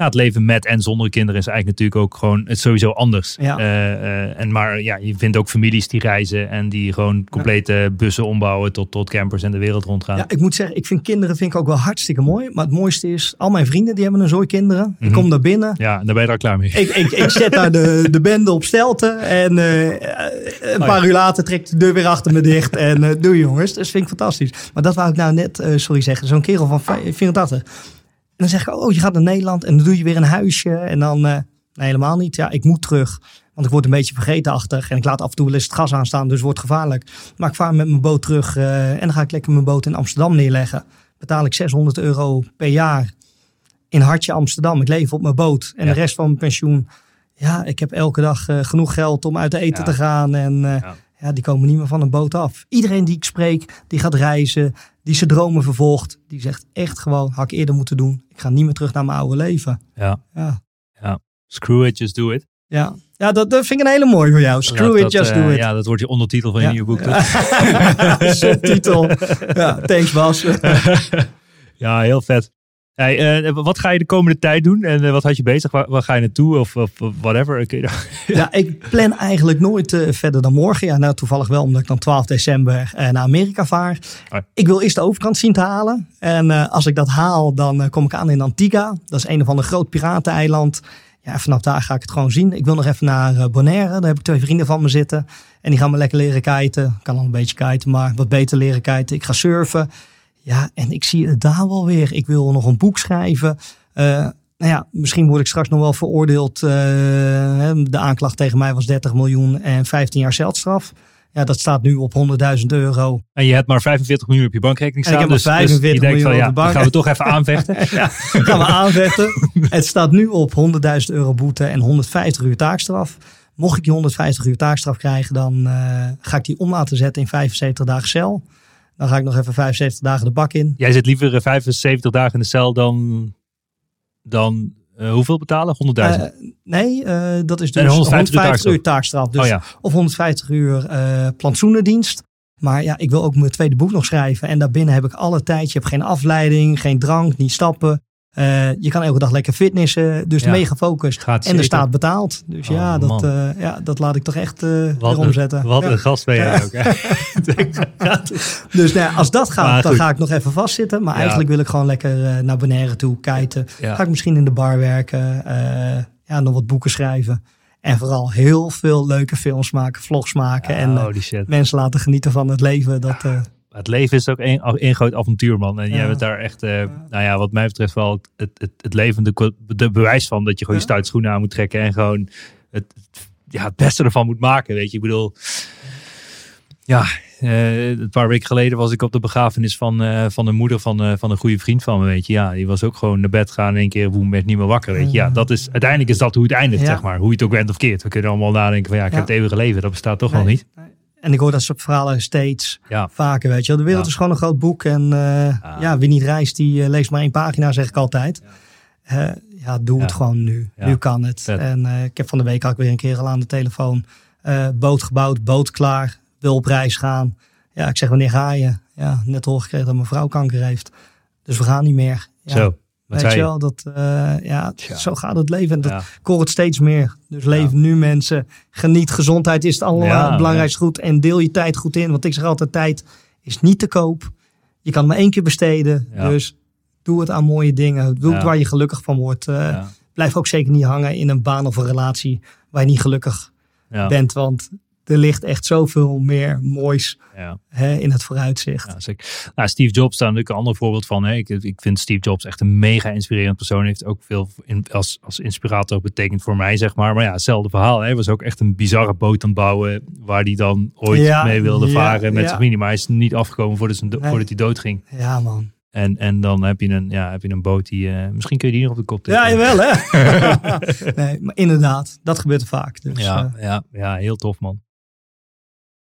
ja, het leven met en zonder kinderen is eigenlijk natuurlijk ook gewoon het sowieso anders. Ja. Eh, eh, en maar ja, je vindt ook families die reizen en die gewoon complete bussen ombouwen tot, tot campers en de wereld rondgaan. Ja, ik moet zeggen, ik vind kinderen vind ik ook wel hartstikke mooi. Maar het mooiste is, al mijn vrienden die hebben een zooi kinderen. Ik mhm. kom daar binnen. Ja, dan ben je daar klaar mee. Ik, ik, ik zet daar de, de bende op stelten en uh, een oh paar uur later trekt de deur weer achter me dicht en uh, doe jongens. Dat vind ik fantastisch. Maar dat wou ik nou net, sorry zeggen, zo'n kerel van 84 dan zeg ik, oh, je gaat naar Nederland en dan doe je weer een huisje. En dan, uh, Nee, helemaal niet. Ja, ik moet terug. Want ik word een beetje vergetenachtig. En ik laat af en toe wel eens het gas aanstaan. Dus het wordt gevaarlijk. Maar ik vaar met mijn boot terug. en dan ga ik lekker mijn boot in Amsterdam neerleggen. Betaal ik 600 euro per jaar in Hartje Amsterdam. Ik leef op mijn boot. En de rest van mijn pensioen. Ja, ik heb elke dag genoeg geld om uit eten te gaan. En ja ja, die komen niet meer van een boot af. Iedereen die ik spreek, die gaat reizen, die zijn dromen vervolgt, die zegt echt gewoon, had ik eerder moeten doen. Ik ga niet meer terug naar mijn oude leven. Ja. Ja. ja. Screw it, just do it. Ja, ja dat, dat vind ik een hele mooie voor jou. Screw it, just do uh, it. Ja, dat wordt je ondertitel van je nieuwe boek. Subtitel. ja, thanks Bas. ja, heel vet. Hey, uh, wat ga je de komende tijd doen en uh, wat had je bezig? Waar, waar, ga je naartoe of, of whatever? ja, ik plan eigenlijk nooit uh, verder dan morgen. Ja, nou, toevallig wel omdat ik dan 12 december naar Amerika vaar. Oh. Ik wil eerst de overkant zien te halen. En als ik dat haal, dan kom ik aan in Antigua. Dat is een of ander groot pirateneiland. Ja, vanaf daar ga ik het gewoon zien. Ik wil nog even naar Bonaire. Daar heb ik twee vrienden van me zitten. En die gaan me lekker leren kiten. Ik kan al een beetje kiten, maar wat beter leren kiten. Ik ga surfen. Ja, en ik zie het daar wel weer. Ik wil nog een boek schrijven. Uh, nou ja, misschien word ik straks nog wel veroordeeld. Uh, de aanklacht tegen mij was 30 miljoen en 15 jaar celstraf. Ja, dat staat nu op 100.000 euro. En je hebt maar 45 miljoen op je bankrekening staan. En ik heb maar 45 dus, dus miljoen van, ja, op de bank. gaan we toch even aanvechten. ja, gaan we aanvechten. Het staat nu op 100.000 euro boete en 150 uur taakstraf. Mocht ik die 150 uur taakstraf krijgen, dan uh, ga ik die om laten zetten in 75 dagen cel. Dan ga ik nog even 75 dagen de bak in. Jij zit liever 75 dagen in de cel dan, dan uh, hoeveel betalen? 100.000? Uh, eh, nee, uh, dat is dus 150, 150 uur taakstraf. Dus, oh, ja. Of 150 uur plantsoenendienst. Maar ja, ik wil ook mijn tweede boek nog schrijven. En daarbinnen heb ik alle tijd. Je hebt geen afleiding, geen drank, niet stappen. Uh, je kan elke dag lekker fitnessen, dus ja. mega gefocust. en er staat betaald. Dus oh, ja, dat, uh, ja, dat laat ik toch echt uh, wat omzetten. Wat ja. een gast ben jij ook. dus nou, als dat gaat, dan ga ik nog even vastzitten. Maar eigenlijk wil ik gewoon lekker naar Bonaire toe kijken. Ga ik misschien in de bar werken. ja, nog wat boeken schrijven. En vooral heel veel leuke films maken, vlogs maken. en mensen laten genieten van het leven. Dat, het leven is ook één groot avontuur, man. En jij bent daar echt, uh, nou ja, wat mij betreft wel het, het, het levende de bewijs van dat je gewoon je stuit schoenen aan moet trekken en gewoon het, ja, het beste ervan moet maken, weet je. Ik bedoel, ja, uh, een paar weken geleden was ik op de begrafenis van, uh, van de moeder van, van een goede vriend van me, weet je. Ja, die was ook gewoon naar bed gaan in één keer, boem, werd niet meer wakker, weet je. Ja, dat is, uiteindelijk is dat hoe het eindigt, zeg maar. Hoe je het ook bent of keert. We kunnen allemaal nadenken van, ja, ik heb het eeuwige leven. Dat bestaat toch nog niet. En ik hoor dat soort verhalen steeds vaker, weet je. De wereld is gewoon een groot boek. En uh, ja. wie niet reist, die uh, leest maar één pagina, zeg ik altijd. Uh, ja, doe het gewoon nu. Nu kan het. En ik heb van de week ook weer een keer al aan de telefoon. boot gebouwd, boot klaar, wil op reis gaan. Ja, ik zeg, wanneer ga je? Ja, net gekregen dat mijn vrouw kanker heeft. Dus we gaan niet meer. Zo. Weet je wel, dat, uh, ja, zo gaat het leven. En dat ja. het steeds meer. Dus leef nu mensen. Geniet, gezondheid is het allerbelangrijkste goed. En deel je tijd goed in. Want ik zeg altijd, tijd is niet te koop. Je kan maar één keer besteden. Dus doe het aan mooie dingen. Doe het waar je gelukkig van wordt. Uh, blijf ook zeker niet hangen in een baan of een relatie waar je niet gelukkig bent. Want er ligt echt zoveel meer moois ja. hè, in het vooruitzicht. Ja, zeker. Nou, Steve Jobs daar natuurlijk een ander voorbeeld van. Hè. Ik, ik vind Steve Jobs echt een mega inspirerend persoon. Heeft ook veel in, als, als inspirator betekend voor mij, zeg maar. Maar ja, hetzelfde verhaal. Hij was ook echt een bizarre boot aan het bouwen. Waar hij dan ooit mee wilde varen met zijn familie. Maar hij is niet afgekomen voordat, zijn, nee. voordat hij doodging. Ja, man. En, en dan heb je een, ja, heb je een boot die. Uh, misschien kun je die nog op de kop tikken. Ja, jawel, hè? nee, maar inderdaad, dat gebeurt er vaak. Dus, ja, uh, ja, ja, heel tof, man.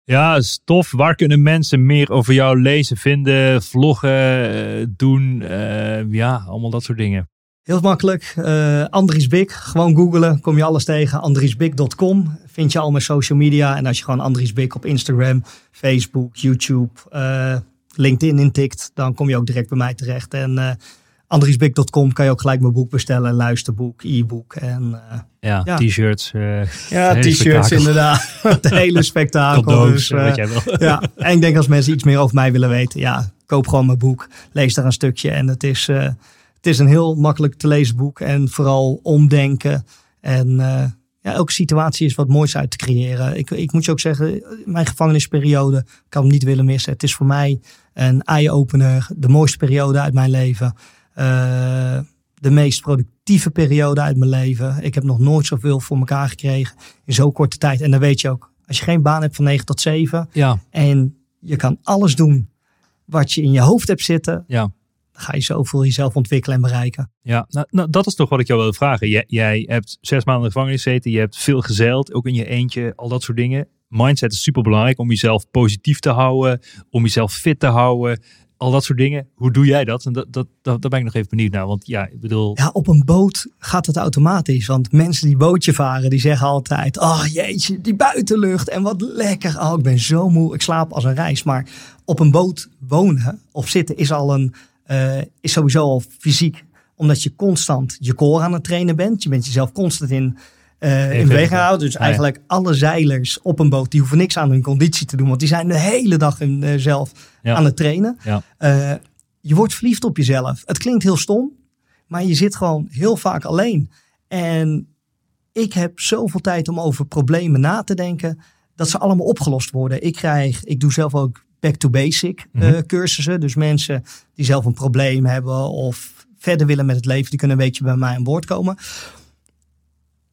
Ja, stof. Waar kunnen mensen meer over jou lezen, vinden, vloggen, eh, doen? Uh, ja, allemaal dat soort dingen. Heel makkelijk. Uh, Andries Bik. Gewoon googlen. Kom je alles tegen. AndriesBik.com. Vind je al mijn social media. En als je gewoon Andries Bik op Instagram, Facebook, YouTube, uh, LinkedIn intikt. Dan kom je ook direct bij mij terecht. En andriesbik.com kan je ook gelijk mijn boek bestellen. Luisterboek, e-book en... Uh, ja, ja. t-shirts. Uh, ja, t-shirts inderdaad. Het hele spektakel. Dus, uh, jij wil. ja, en ik denk als mensen iets meer over mij willen weten. Ja, koop gewoon mijn boek. Lees daar een stukje. En het is, het is een heel makkelijk te lezen boek. En vooral omdenken. En ja, elke situatie is wat moois uit te creëren. Ik, ik moet je ook zeggen, mijn gevangenisperiode kan hem niet willen missen. Het is voor mij een eye-opener. De mooiste periode uit mijn leven. Uh, de meest productieve periode uit mijn leven. Ik heb nog nooit zoveel voor elkaar gekregen in zo'n korte tijd. En dan weet je ook, als je geen baan hebt van 9 tot 7 ja. en je kan alles doen wat je in je hoofd hebt zitten, ja. dan ga je zoveel jezelf ontwikkelen en bereiken. Ja, nou, nou, dat is toch wat ik jou wilde vragen. Jij, jij hebt zes maanden in de gevangenis gezeten, je hebt veel gezeild, ook in je eentje, al dat soort dingen. Mindset is super belangrijk om jezelf positief te houden, om jezelf fit te houden al dat soort dingen. Hoe doe jij dat? En dat, dat, dat, daar ben ik nog even benieuwd naar. Want ja, ik bedoel... Ja, op een boot gaat het automatisch. Want mensen die bootje varen, die zeggen altijd... Oh jeetje, die buitenlucht en wat lekker. Oh, ik ben zo moe, ik slaap als een reis. Maar op een boot wonen of zitten is al een... Uh, is sowieso al fysiek. Omdat je constant je core aan het trainen bent. Je bent jezelf constant in uh, in beweging houden. Dus eigenlijk alle zeilers op een boot, die hoeven niks aan hun conditie te doen. Want die zijn de hele dag in, uh, zelf aan het trainen. Ja. Uh, je wordt verliefd op jezelf. Het klinkt heel stom, maar je zit gewoon heel vaak alleen. En ik heb zoveel tijd om over problemen na te denken, dat ze allemaal opgelost worden. Ik krijg, ik doe zelf ook back to basic mm -hmm. cursussen. Dus mensen die zelf een probleem hebben of verder willen met het leven, die kunnen een beetje bij mij aan boord komen.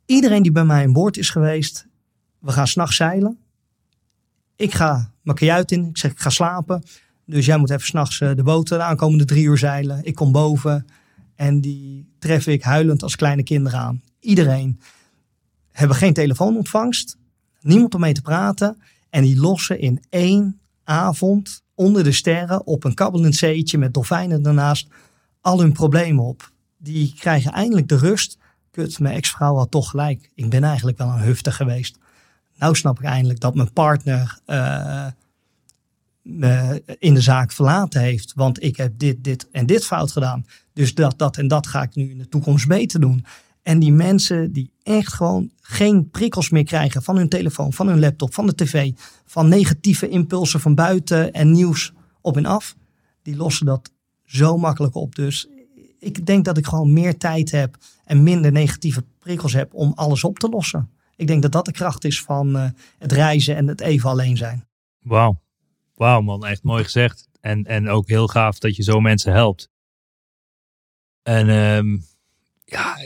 Iedereen die bij mij aan boord is geweest, we gaan s'nachts zeilen. Ik ga mijn kajuit in, ik zeg ik ga slapen. Dus jij moet even s'nachts de boot de aankomende drie uur zeilen. Ik kom boven en die tref ik huilend als kleine kinderen aan. Iedereen hebben geen telefoonontvangst, niemand om mee te praten. En die lossen in één avond onder de sterren op een kabbelend zeetje met dolfijnen ernaast al hun problemen op. Die krijgen eindelijk de rust mijn ex-vrouw had toch gelijk. Ik ben eigenlijk wel een hufter geweest. Nou snap ik eindelijk dat mijn partner uh, me in de zaak verlaten heeft. Want ik heb dit, dit en dit fout gedaan. Dus dat, dat en dat ga ik nu in de toekomst beter doen. En die mensen die echt gewoon geen prikkels meer krijgen van hun telefoon, van hun laptop, van de tv, van negatieve impulsen van buiten en nieuws op en af, die lossen dat zo makkelijk op. Dus ik denk dat ik gewoon meer tijd heb en minder negatieve prikkels heb om alles op te lossen. Ik denk dat dat de kracht is van uh, het reizen en het even alleen zijn. Wauw. Wauw man, echt mooi gezegd. En, en ook heel gaaf dat je zo mensen helpt. En um, ja,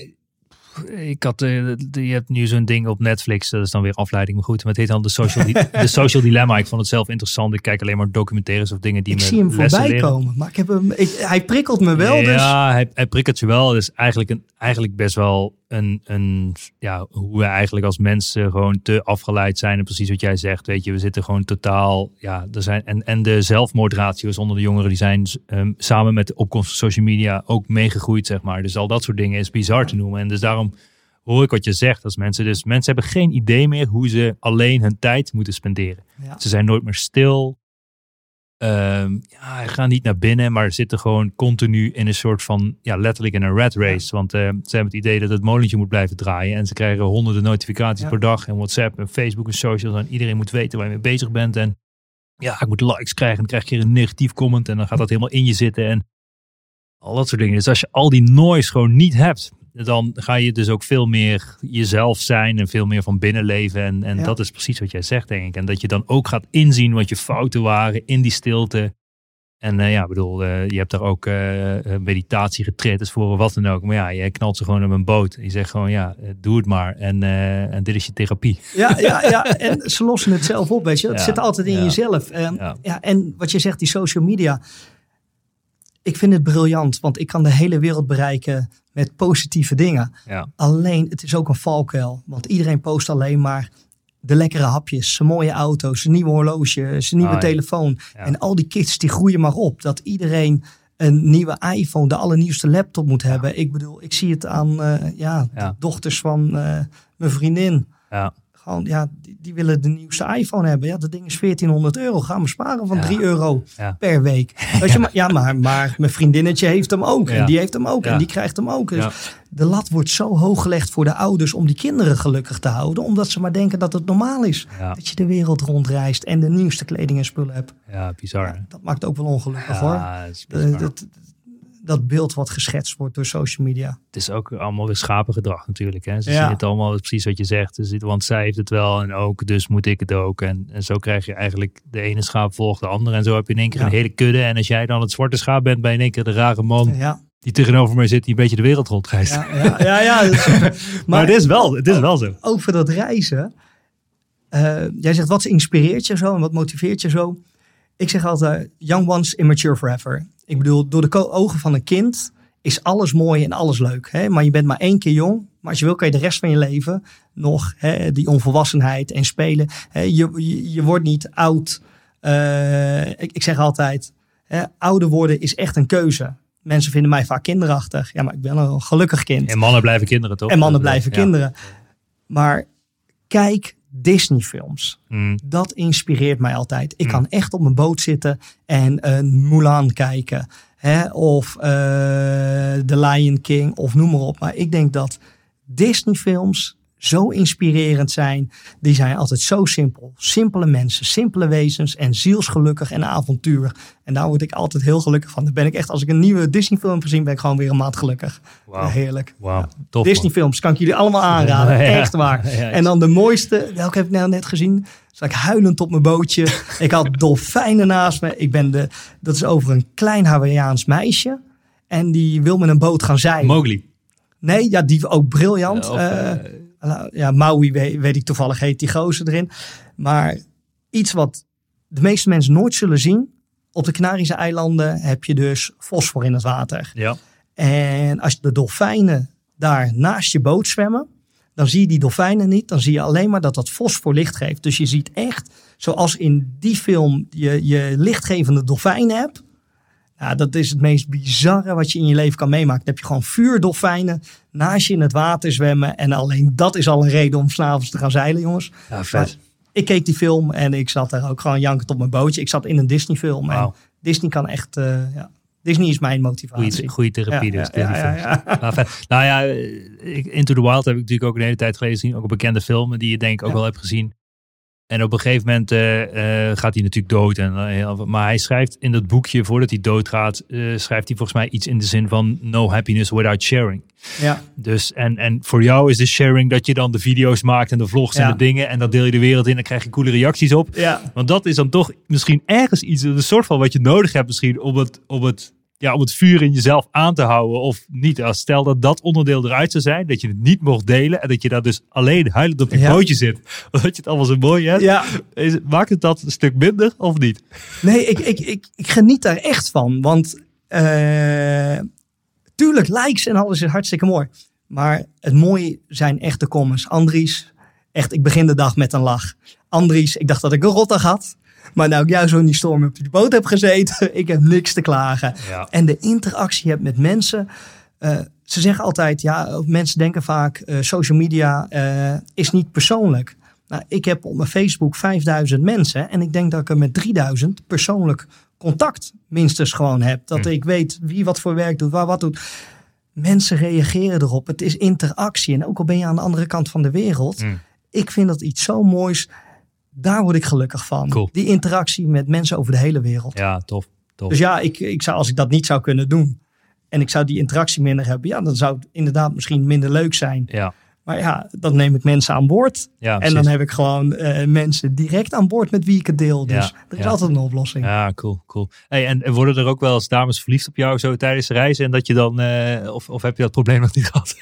ik had, uh, je hebt nu zo'n ding op Netflix, dat is dan weer afleiding, maar goed. Maar het heet dan de Social, de social Dilemma. Ik vond het zelf interessant. Ik kijk alleen maar documentaires of dingen die ik me zie hem voorbij leren. komen, maar ik heb hem, ik, hij prikkelt me wel. Ja, dus. hij, hij prikkelt je wel. Dus eigenlijk, een, eigenlijk best wel een, een, ja, hoe we eigenlijk als mensen gewoon te afgeleid zijn. En precies wat jij zegt, weet je, we zitten gewoon totaal, ja, er zijn, en, en de zelfmoordratio's onder de jongeren, die zijn um, samen met de opkomst van social media ook meegegroeid, zeg maar. Dus al dat soort dingen is bizar te noemen. En dus daarom hoor ik wat je zegt als mensen. Dus mensen hebben geen idee meer hoe ze alleen hun tijd moeten spenderen. Ja. Ze zijn nooit meer stil. Um, ja, gaan niet naar binnen, maar zitten gewoon continu in een soort van, ja, letterlijk in een rat race. Ja. Want uh, ze hebben het idee dat het molentje moet blijven draaien. En ze krijgen honderden notificaties Ja. per dag. En WhatsApp en Facebook en socials. En iedereen moet weten waar je mee bezig bent. En ja, ik moet likes krijgen. En dan krijg je een negatief comment. En dan gaat dat helemaal in je zitten. En al dat soort dingen. Dus als je al die noise gewoon niet hebt, dan ga je dus ook veel meer jezelf zijn en veel meer van binnen leven. En, en Ja. dat is precies wat jij zegt, denk ik. En dat je dan ook gaat inzien wat je fouten waren in die stilte. En eh, ja, bedoel, eh, je hebt daar ook eh meditatiegetretes voor of wat dan ook. Maar ja, jij knalt ze gewoon op een boot. Je zegt gewoon, ja, doe het maar. En, en dit is je therapie. Ja, ja, ja, en ze lossen het zelf op, weet je. Het Ja, zit altijd in ja. jezelf. Ja. ja. en wat je zegt, die social media. Ik vind het briljant, want ik kan de hele wereld bereiken met positieve dingen. Ja, Alleen, het is ook een valkuil. Want iedereen post alleen maar de lekkere hapjes, zijn mooie auto's, zijn nieuwe horloge, zijn nieuwe telefoon. Ja. En al die kids die groeien maar op. Dat iedereen een nieuwe iPhone, de allernieuwste laptop moet hebben. Ik bedoel, ik zie het aan eh, ja, Ja. de dochters van eh, mijn vriendin. ja, Gewoon, ja, die, die willen de nieuwste iPhone hebben. Ja, dat ding is 1400 euro. Gaan we sparen van Ja. 3 euro Ja. per week. Weet je, maar, ja, maar, maar mijn vriendinnetje heeft hem ook. En die heeft hem ook. En die krijgt hem ook. Dus de lat wordt zo hoog gelegd voor de ouders om die kinderen gelukkig te houden. Omdat ze maar denken dat het normaal is. Dat je de wereld rondreist en de nieuwste kleding en spullen hebt. ja, bizar. Dat maakt ook wel ongelukkig hoor. Ja, dat is Eh, dat, dat beeld wat geschetst wordt door social media. het is ook allemaal weer schapengedrag natuurlijk. Hè? Ze Ja. zien het allemaal, precies wat je zegt. Ze zitten, want zij heeft het wel en ook, dus moet ik het ook. En, en zo krijg je eigenlijk de ene schaap volgt de andere. En zo heb je in één keer Ja. een hele kudde. En als jij dan het zwarte schaap bent, ben je in één keer de rare man. Ja, die tegenover mij zit, die een beetje de wereld rondreist. Ja, ja, ja, maar, maar, het is wel, het is wel zo. Over dat reizen. Uh, jij zegt, wat inspireert je zo en wat motiveert je zo? Ik zeg altijd, young ones, immature forever. Ik bedoel, door de ogen van een kind is alles mooi en alles leuk. Hè? Maar je bent maar één keer jong. Maar als je wil, kan je de rest van je leven nog hè, die onvolwassenheid en spelen. Hè? Je, je, je, wordt niet oud. Uh, ik, ik, zeg altijd, hè, ouder worden is echt een keuze. Mensen vinden mij vaak kinderachtig. Ja, maar ik ben een gelukkig kind. En mannen blijven kinderen, toch? En mannen blijven kinderen. Maar kijk Disney films. Mm. Dat inspireert mij altijd. Ik mm. kan echt op mijn boot zitten en een Mulan kijken. Hè? Of uh, The Lion King of noem maar op. Maar ik denk dat Disney films zo inspirerend zijn. Die zijn altijd zo simpel. Simpele mensen, simpele wezens en zielsgelukkig en avontuur. En daar word ik altijd heel gelukkig van. Dan ben ik echt, als ik een nieuwe Disney film gezien ben ik gewoon weer een maand gelukkig. Wow. Heerlijk. Wow. Ja. Disney films kan ik jullie allemaal aanraden. Echt waar. En dan de mooiste, welke heb ik nou net gezien? Zat ik huilend op mijn bootje. ik had dolfijnen naast me. Ik ben de, dat is over een klein Hawaïaans meisje. En die wil met een boot gaan zeilen. Mowgli. Nee, ja, die ook briljant. Of, uh, ja, Maui weet, weet, ik toevallig heet die gozer erin. Maar iets wat de meeste mensen nooit zullen zien. Op de Canarische eilanden heb je dus fosfor in het water. Ja. En als de dolfijnen daar naast je boot zwemmen, dan zie je die dolfijnen niet. Dan zie je alleen maar dat dat fosfor licht geeft. Dus je ziet echt, zoals in die film je, je lichtgevende dolfijnen hebt. Ja, dat is het meest bizarre wat je in je leven kan meemaken. Dan heb je gewoon vuurdolfijnen naast je in het water zwemmen. En alleen dat is al een reden om s'avonds te gaan zeilen, jongens. Ja, vet. ik keek die film en ik zat daar ook gewoon jankend op mijn bootje. Ik zat in een Disney film. Wow. En Disney kan echt, uh, ja, Disney is mijn motivatie. Goede therapie dus. Ja, ja, ja, nou, nou ja, Into the Wild heb ik natuurlijk ook een hele tijd geleden gezien. Ook een bekende film die je denk ik ook wel hebt gezien. En op een gegeven moment uh, uh, gaat hij natuurlijk dood. En, uh, maar hij schrijft in dat boekje, voordat hij doodgaat, schrijft hij volgens mij iets in de zin van no happiness without sharing. Ja. Dus en, en voor jou is de sharing dat je dan de video's maakt en de vlogs ja. en de dingen. En dat deel je de wereld in en krijg je coole reacties op. Ja. Want dat is dan toch misschien ergens iets, een soort van wat je nodig hebt misschien om het, om het ja, om het vuur in jezelf aan te houden of niet. Als stel dat dat onderdeel eruit zou zijn, dat je het niet mocht delen en dat je daar dus alleen huilend op je ja. bootje zit. Omdat je het allemaal zo mooi hebt. Ja. Is, maakt het dat een stuk minder of niet? Nee, ik, ik, ik, ik geniet daar echt van. Want uh, tuurlijk, likes en alles is hartstikke mooi. Maar het mooie zijn echt de comments. Andries, echt, ik begin de dag met een lach. Andries, ik dacht dat ik een rotdag had. Maar nou ik jou zo in die storm op die boot heb gezeten, ik heb niks te klagen. Ja. En de interactie hebt met mensen. Uh, ze zeggen altijd, ja, mensen denken vaak, uh, social media uh, is niet persoonlijk. Nou, ik heb op mijn Facebook 5000 mensen en ik denk dat ik er met 3000 persoonlijk contact minstens gewoon heb. Dat Hm. ik weet wie wat voor werk doet, waar wat doet. Mensen reageren erop. Het is interactie. En ook al ben je aan de andere kant van de wereld. Hm. Ik vind dat iets zo moois. Daar word ik gelukkig van. Cool. Die interactie met mensen over de hele wereld. Ja, tof. tof. Dus ja, ik, ik zou, als ik dat niet zou kunnen doen. En ik zou die interactie minder hebben. Ja, dan zou het inderdaad misschien minder leuk zijn. ja, Maar ja, dan neem ik mensen aan boord. ja, en dan heb ik gewoon eh, mensen direct aan boord met wie ik het deel. Dus Ja, er is ja. altijd een oplossing. Ja, cool, cool. Hey, en, en worden er ook wel eens dames verliefd op jou zo tijdens de reizen? En dat je dan, eh, of, of heb je dat probleem nog niet gehad?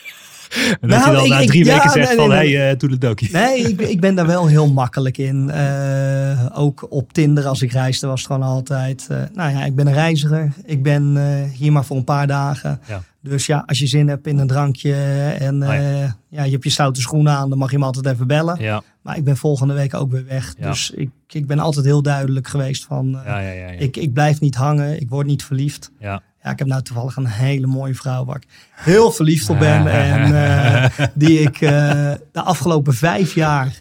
en dat Nou, je dan ik- na ik- drie ja, weken zegt nee, van, nee, hey, eh doe de dokie. Nee, ik, ben- ik ben daar wel heel makkelijk in. Eh, ook op Tinder als ik reisde was het gewoon altijd... eh, nou ja, ik ben een reiziger. Ik ben hier maar voor een paar dagen. Ja. Dus ja, als je zin hebt in een drankje en Ah, ja. ja, je hebt je stoute schoenen aan... dan mag je me altijd even bellen. Ja, Maar ik ben volgende week ook weer weg. Dus ik, ik ben altijd heel duidelijk geweest van... ik, ik blijf niet hangen, ik word niet verliefd. ja. Ja, ik heb nou toevallig een hele mooie vrouw waar ik heel verliefd op ben. en eh, die ik eh, de afgelopen vijf jaar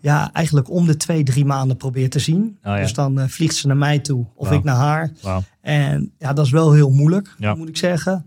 ja, eigenlijk om de twee, drie maanden probeer te zien. Oh, ja. Dus dan eh, vliegt ze naar mij toe of ik naar haar. En ja, dat is wel heel moeilijk, Ja. moet ik zeggen.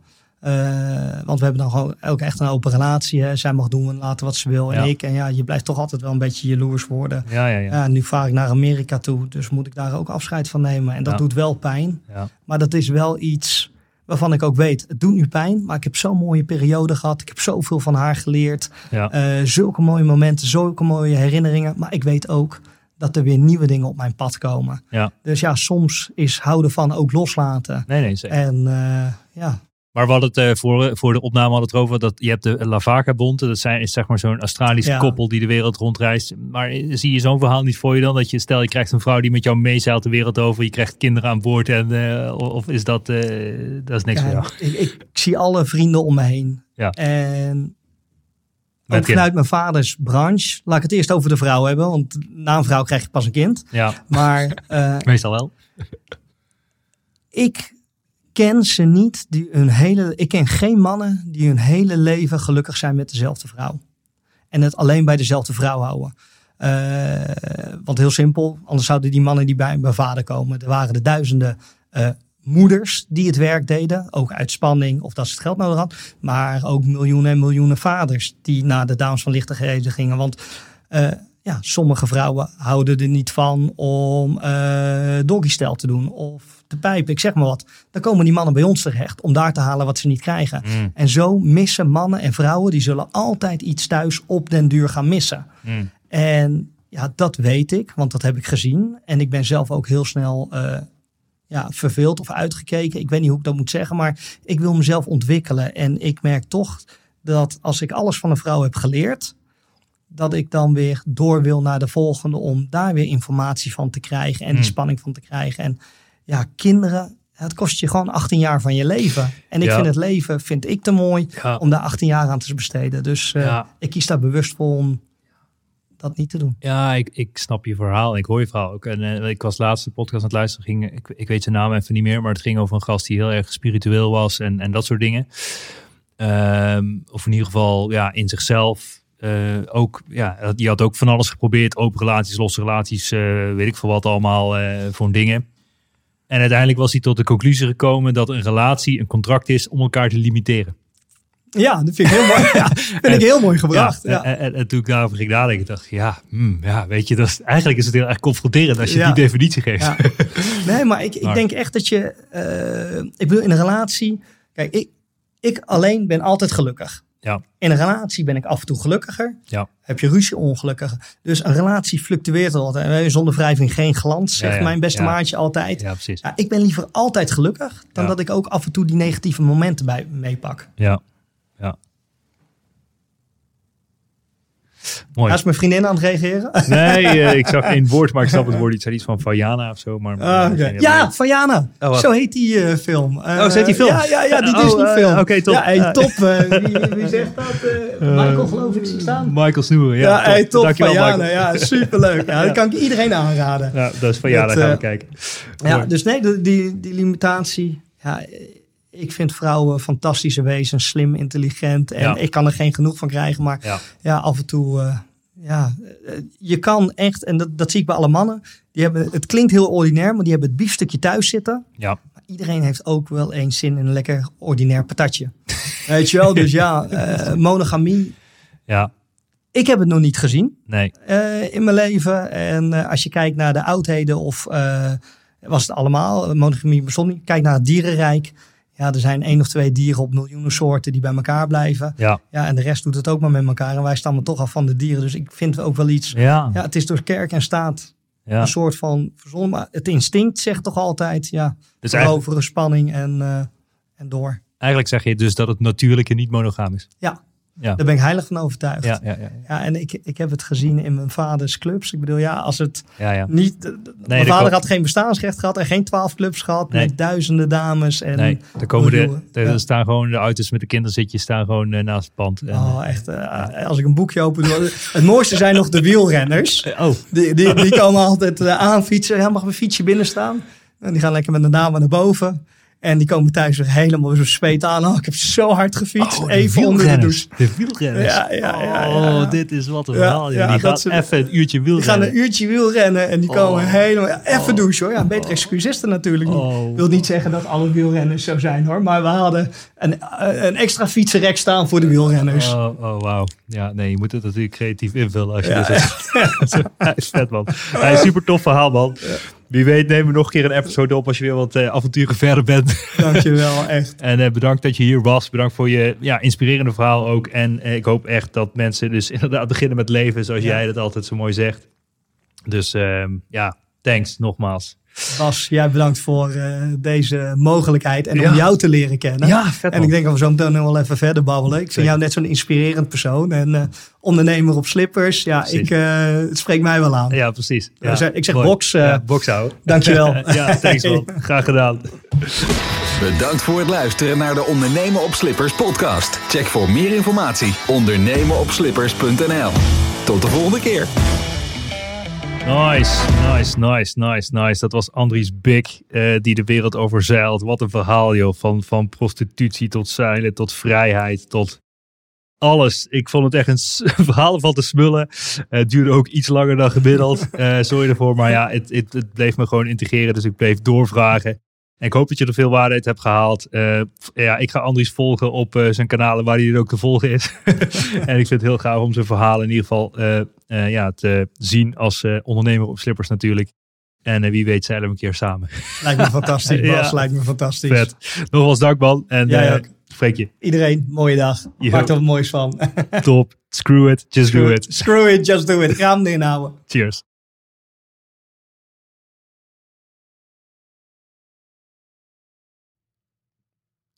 Want we hebben dan gewoon ook echt een open relatie. Hè. Zij mag doen en laten wat ze wil en Ja. ik. En ja, je blijft toch altijd wel een beetje jaloers worden. Ja, ja, ja. Ja, nu vaar ik naar Amerika toe, dus moet ik daar ook afscheid van nemen. En dat doet wel pijn. Maar dat is wel iets waarvan ik ook weet, het doet nu pijn. Maar ik heb zo'n mooie periode gehad. Ik heb zoveel van haar geleerd. ja. Eh, zulke mooie momenten, zulke mooie herinneringen. Maar ik weet ook dat er weer nieuwe dingen op mijn pad komen. Ja. Dus ja, soms is houden van ook loslaten. Nee, nee, zeker. En eh, ja, Maar we hadden het uh, voor, voor de opname hadden het over dat je hebt de Lavaca Bond. Dat zijn, is zeg maar zo'n Australische koppel die de wereld rondreist. Maar zie je zo'n verhaal niet voor je dan? Dat je stel je krijgt een vrouw die met jou meezeilt de wereld over. Je krijgt kinderen aan boord. En, uh, of is dat, uh, dat is niks ja, voor jou? Ik, ik, zie alle vrienden om me heen. Ja. En ook vanuit mijn vaders branche. Laat ik het eerst over de vrouw hebben. Want na een vrouw krijg je pas een kind. Ja. Maar, Meestal wel. Ik ken ze niet die hun hele. Ik ken geen mannen die hun hele leven gelukkig zijn met dezelfde vrouw. En het alleen bij dezelfde vrouw houden. Uh, want heel simpel, anders zouden die mannen die bij mijn vader komen. Er waren de duizenden uh, moeders die het werk deden. Ook uit spanning of dat ze het geld nodig hadden. Maar ook miljoenen en miljoenen vaders die naar de dames van lichtigheden gingen. Want uh, ja, sommige vrouwen houden er niet van om doggystijl te doen of te pijpen. Ik zeg maar wat. Dan komen die mannen bij ons terecht om daar te halen wat ze niet krijgen. Mm. En zo missen mannen en vrouwen, die zullen altijd iets thuis op den duur gaan missen. Mm. En ja, dat weet ik, want dat heb ik gezien. En ik ben zelf ook heel snel uh, ja, verveeld of uitgekeken. Ik weet niet hoe ik dat moet zeggen, maar ik wil mezelf ontwikkelen. En ik merk toch dat als ik alles van een vrouw heb geleerd, dat ik dan weer door wil naar de volgende om daar weer informatie van te krijgen en die Hmm. spanning van te krijgen. En ja, kinderen, het kost je gewoon 18 jaar van je leven. En ik Ja. vind het leven, vind ik te mooi Ja. om daar 18 jaar aan te besteden. Dus eh, Ja. ik kies daar bewust voor om dat niet te doen. Ja, ik, ik snap je verhaal. Ik hoor je verhaal ook. En eh, ik was laatst de podcast aan het luisteren. Ging, ik, ik weet zijn naam even niet meer. Maar het ging over een gast die heel erg spiritueel was. En, en dat soort dingen. Ehm, of in ieder geval ja, in zichzelf. eh, ook, ja, die had ook van alles geprobeerd. Open relaties, losse relaties. weet ik veel wat allemaal eh, voor dingen. En uiteindelijk was hij tot de conclusie gekomen dat een relatie een contract is om elkaar te limiteren. Ja, dat vind ik heel mooi. Ja, vind ik heel mooi gebracht. Ja, En, en, en toen ik daarover ging nadenken, dacht ik, ja, hmm, ja weet je, dat is, eigenlijk is het heel erg confronterend als je die definitie geeft. Ja. Nee, maar ik, ik Maar- denk echt dat je. eh, ik bedoel, in een relatie. Kijk, ik, ik alleen ben altijd gelukkig. Ja. In een relatie ben ik af en toe gelukkiger. Ja. Heb je ruzie ongelukkig. Dus een relatie fluctueert altijd. Zonder wrijving geen glans, zegt mijn beste maatje altijd. Ja. Ja, precies. ik ben liever altijd gelukkig dan dat ik ook af en toe die negatieve momenten bij meepak. Ja. ja. Mooi. Is mijn vriendin aan het reageren. Nee, eh, ik zag één woord, maar ik snap het woord zei iets van Vajana of zo. Maar, Ah, geen Ja, idee. van Jana. Oh, zo heet die eh, film. Eh, Oh, zo heet die film? Ja, ja, ja die Oh, Disney eh, film. oké, top. Ja, hey, Eh. top. eh, wie, wie zegt dat? Eh, Michael geloof ik zie staan. Michael Snoeren, ja. Ja, hey, top. Dankjewel, van Jana. Michael. Ja, superleuk. Ja, dat kan ik iedereen aanraden. Ja, dat is Vajana, gaan we eh, kijken. Ja, Mooi. dus nee, die, die limitatie. Ja, ik vind vrouwen fantastische wezens, slim, intelligent. En Ja. ik kan er geen genoeg van krijgen. Maar Ja. ja, af en toe, eh, ja, eh, je kan echt, en dat, dat zie ik bij alle mannen. Die hebben, het klinkt heel ordinair, maar die hebben het biefstukje thuis zitten. Ja. Maar iedereen heeft ook wel eens zin in een lekker ordinair patatje. Weet je wel, dus ja, eh, monogamie. ja, Ik heb het nog niet gezien nee. in mijn leven. En als je kijkt naar de oudheden of was het allemaal, monogamie bestond niet. Kijk naar het dierenrijk. Ja, er zijn één of twee dieren op miljoenen soorten die bij elkaar blijven. Ja. Ja, en de rest doet het ook maar met elkaar. En wij stammen toch af van de dieren. Dus ik vind ook wel iets. Ja. Ja, het is door kerk en staat ja. een soort van verzonnen. Maar het instinct zegt toch altijd, ja, Dus veroveren, spanning en, eh, en door. eigenlijk zeg je dus dat het natuurlijke niet monogaam is. Ja. Ja. Daar ben ik heilig van overtuigd. Ja, ja, ja. ja. En ik, ik heb het gezien in mijn vaders clubs. Ik bedoel, ja, als het ja, ja. niet. mijn vader had geen bestaansrecht gehad en geen twaalf clubs gehad Nee. met duizenden dames. En, Nee, er komen de, er staan gewoon de auto's met de kinderzitjes staan gewoon eh, naast het pand. En, Oh, echt. eh, als ik een boekje open doe. Het mooiste zijn nog de wielrenners. eh, oh, Die, die, die komen altijd uh, aanfietsen. Ja, mag mijn fietsje binnen staan? En die gaan lekker met de namen naar boven. En die komen thuis weer helemaal zo speet aan. Oh, ik heb zo hard gefietst. Oh, Even onder de wielrenners. douche. De wielrenners. Ja, ja, ja, ja. Oh, dit is wat een verhaal. ja, die ze- even een uurtje Die gaan wielrennen. een uurtje wielrennen en die komen Oh. helemaal... ja, even Oh. douchen hoor. Ja, een beter excuus is er natuurlijk niet. Oh. Ik wil niet zeggen dat alle wielrenners zo zijn hoor. Maar we hadden een, eh, een extra fietsenrek staan voor de wielrenners. Oh, oh wauw. Ja, nee, je moet het natuurlijk creatief invullen als je dit zegt. Hij is vet, man. Hij is super tof verhaal, man. Wie weet nemen we nog een keer een episode op als je weer wat eh, avonturen verder bent. Dankjewel, echt. En eh, bedankt dat je hier was. Bedankt voor je ja, inspirerende verhaal ook. En eh, ik hoop echt dat mensen dus inderdaad beginnen met leven zoals Ja. jij dat altijd zo mooi zegt. Dus ehm, ja, thanks nogmaals. Bas, jij bedankt voor uh, deze mogelijkheid en om jou te leren kennen. Ja, vet En ik denk dat we zo meteen nog wel even verder babbelen. Ik vind jou net zo'n inspirerend persoon en uh, ondernemer op slippers. Ja, ik, uh, het spreekt mij wel aan. Ja, precies. Ja, ik zeg box. ja, box houden. Dankjewel. ja, thanks man. Graag gedaan. Bedankt voor het luisteren naar de Ondernemen op Slippers podcast. Check voor meer informatie ondernemenopslippers.nl. Tot de volgende keer. Nice, nice, nice, nice, nice. Dat was Andries Bik uh, die de wereld overzeilt. Wat een verhaal joh. Van, van prostitutie tot zeilen, tot vrijheid, tot alles. Ik vond het echt een verhaal van te smullen. Uh, het duurde ook iets langer dan gemiddeld. Uh, sorry ervoor, maar ja, het, het, het bleef me gewoon integreren. Dus ik bleef doorvragen. Ik hoop dat je er veel waarde uit hebt gehaald. Uh, ja, ik ga Andries volgen op uh, zijn kanalen waar hij er ook te volgen is. en ik vind het heel gaaf om zijn verhalen in ieder geval uh, ja, te zien als ondernemer op slippers natuurlijk. En wie weet zeilen we een keer samen. Lijkt me fantastisch, Bas. ja. Lijkt me fantastisch. Vet. Nogmaals dank man. En ook. spreek je. Iedereen, mooie dag. Maak er wat moois van. Top. Screw it, just Screw do it. it. Screw it, just do it. Hem inhouden. Cheers.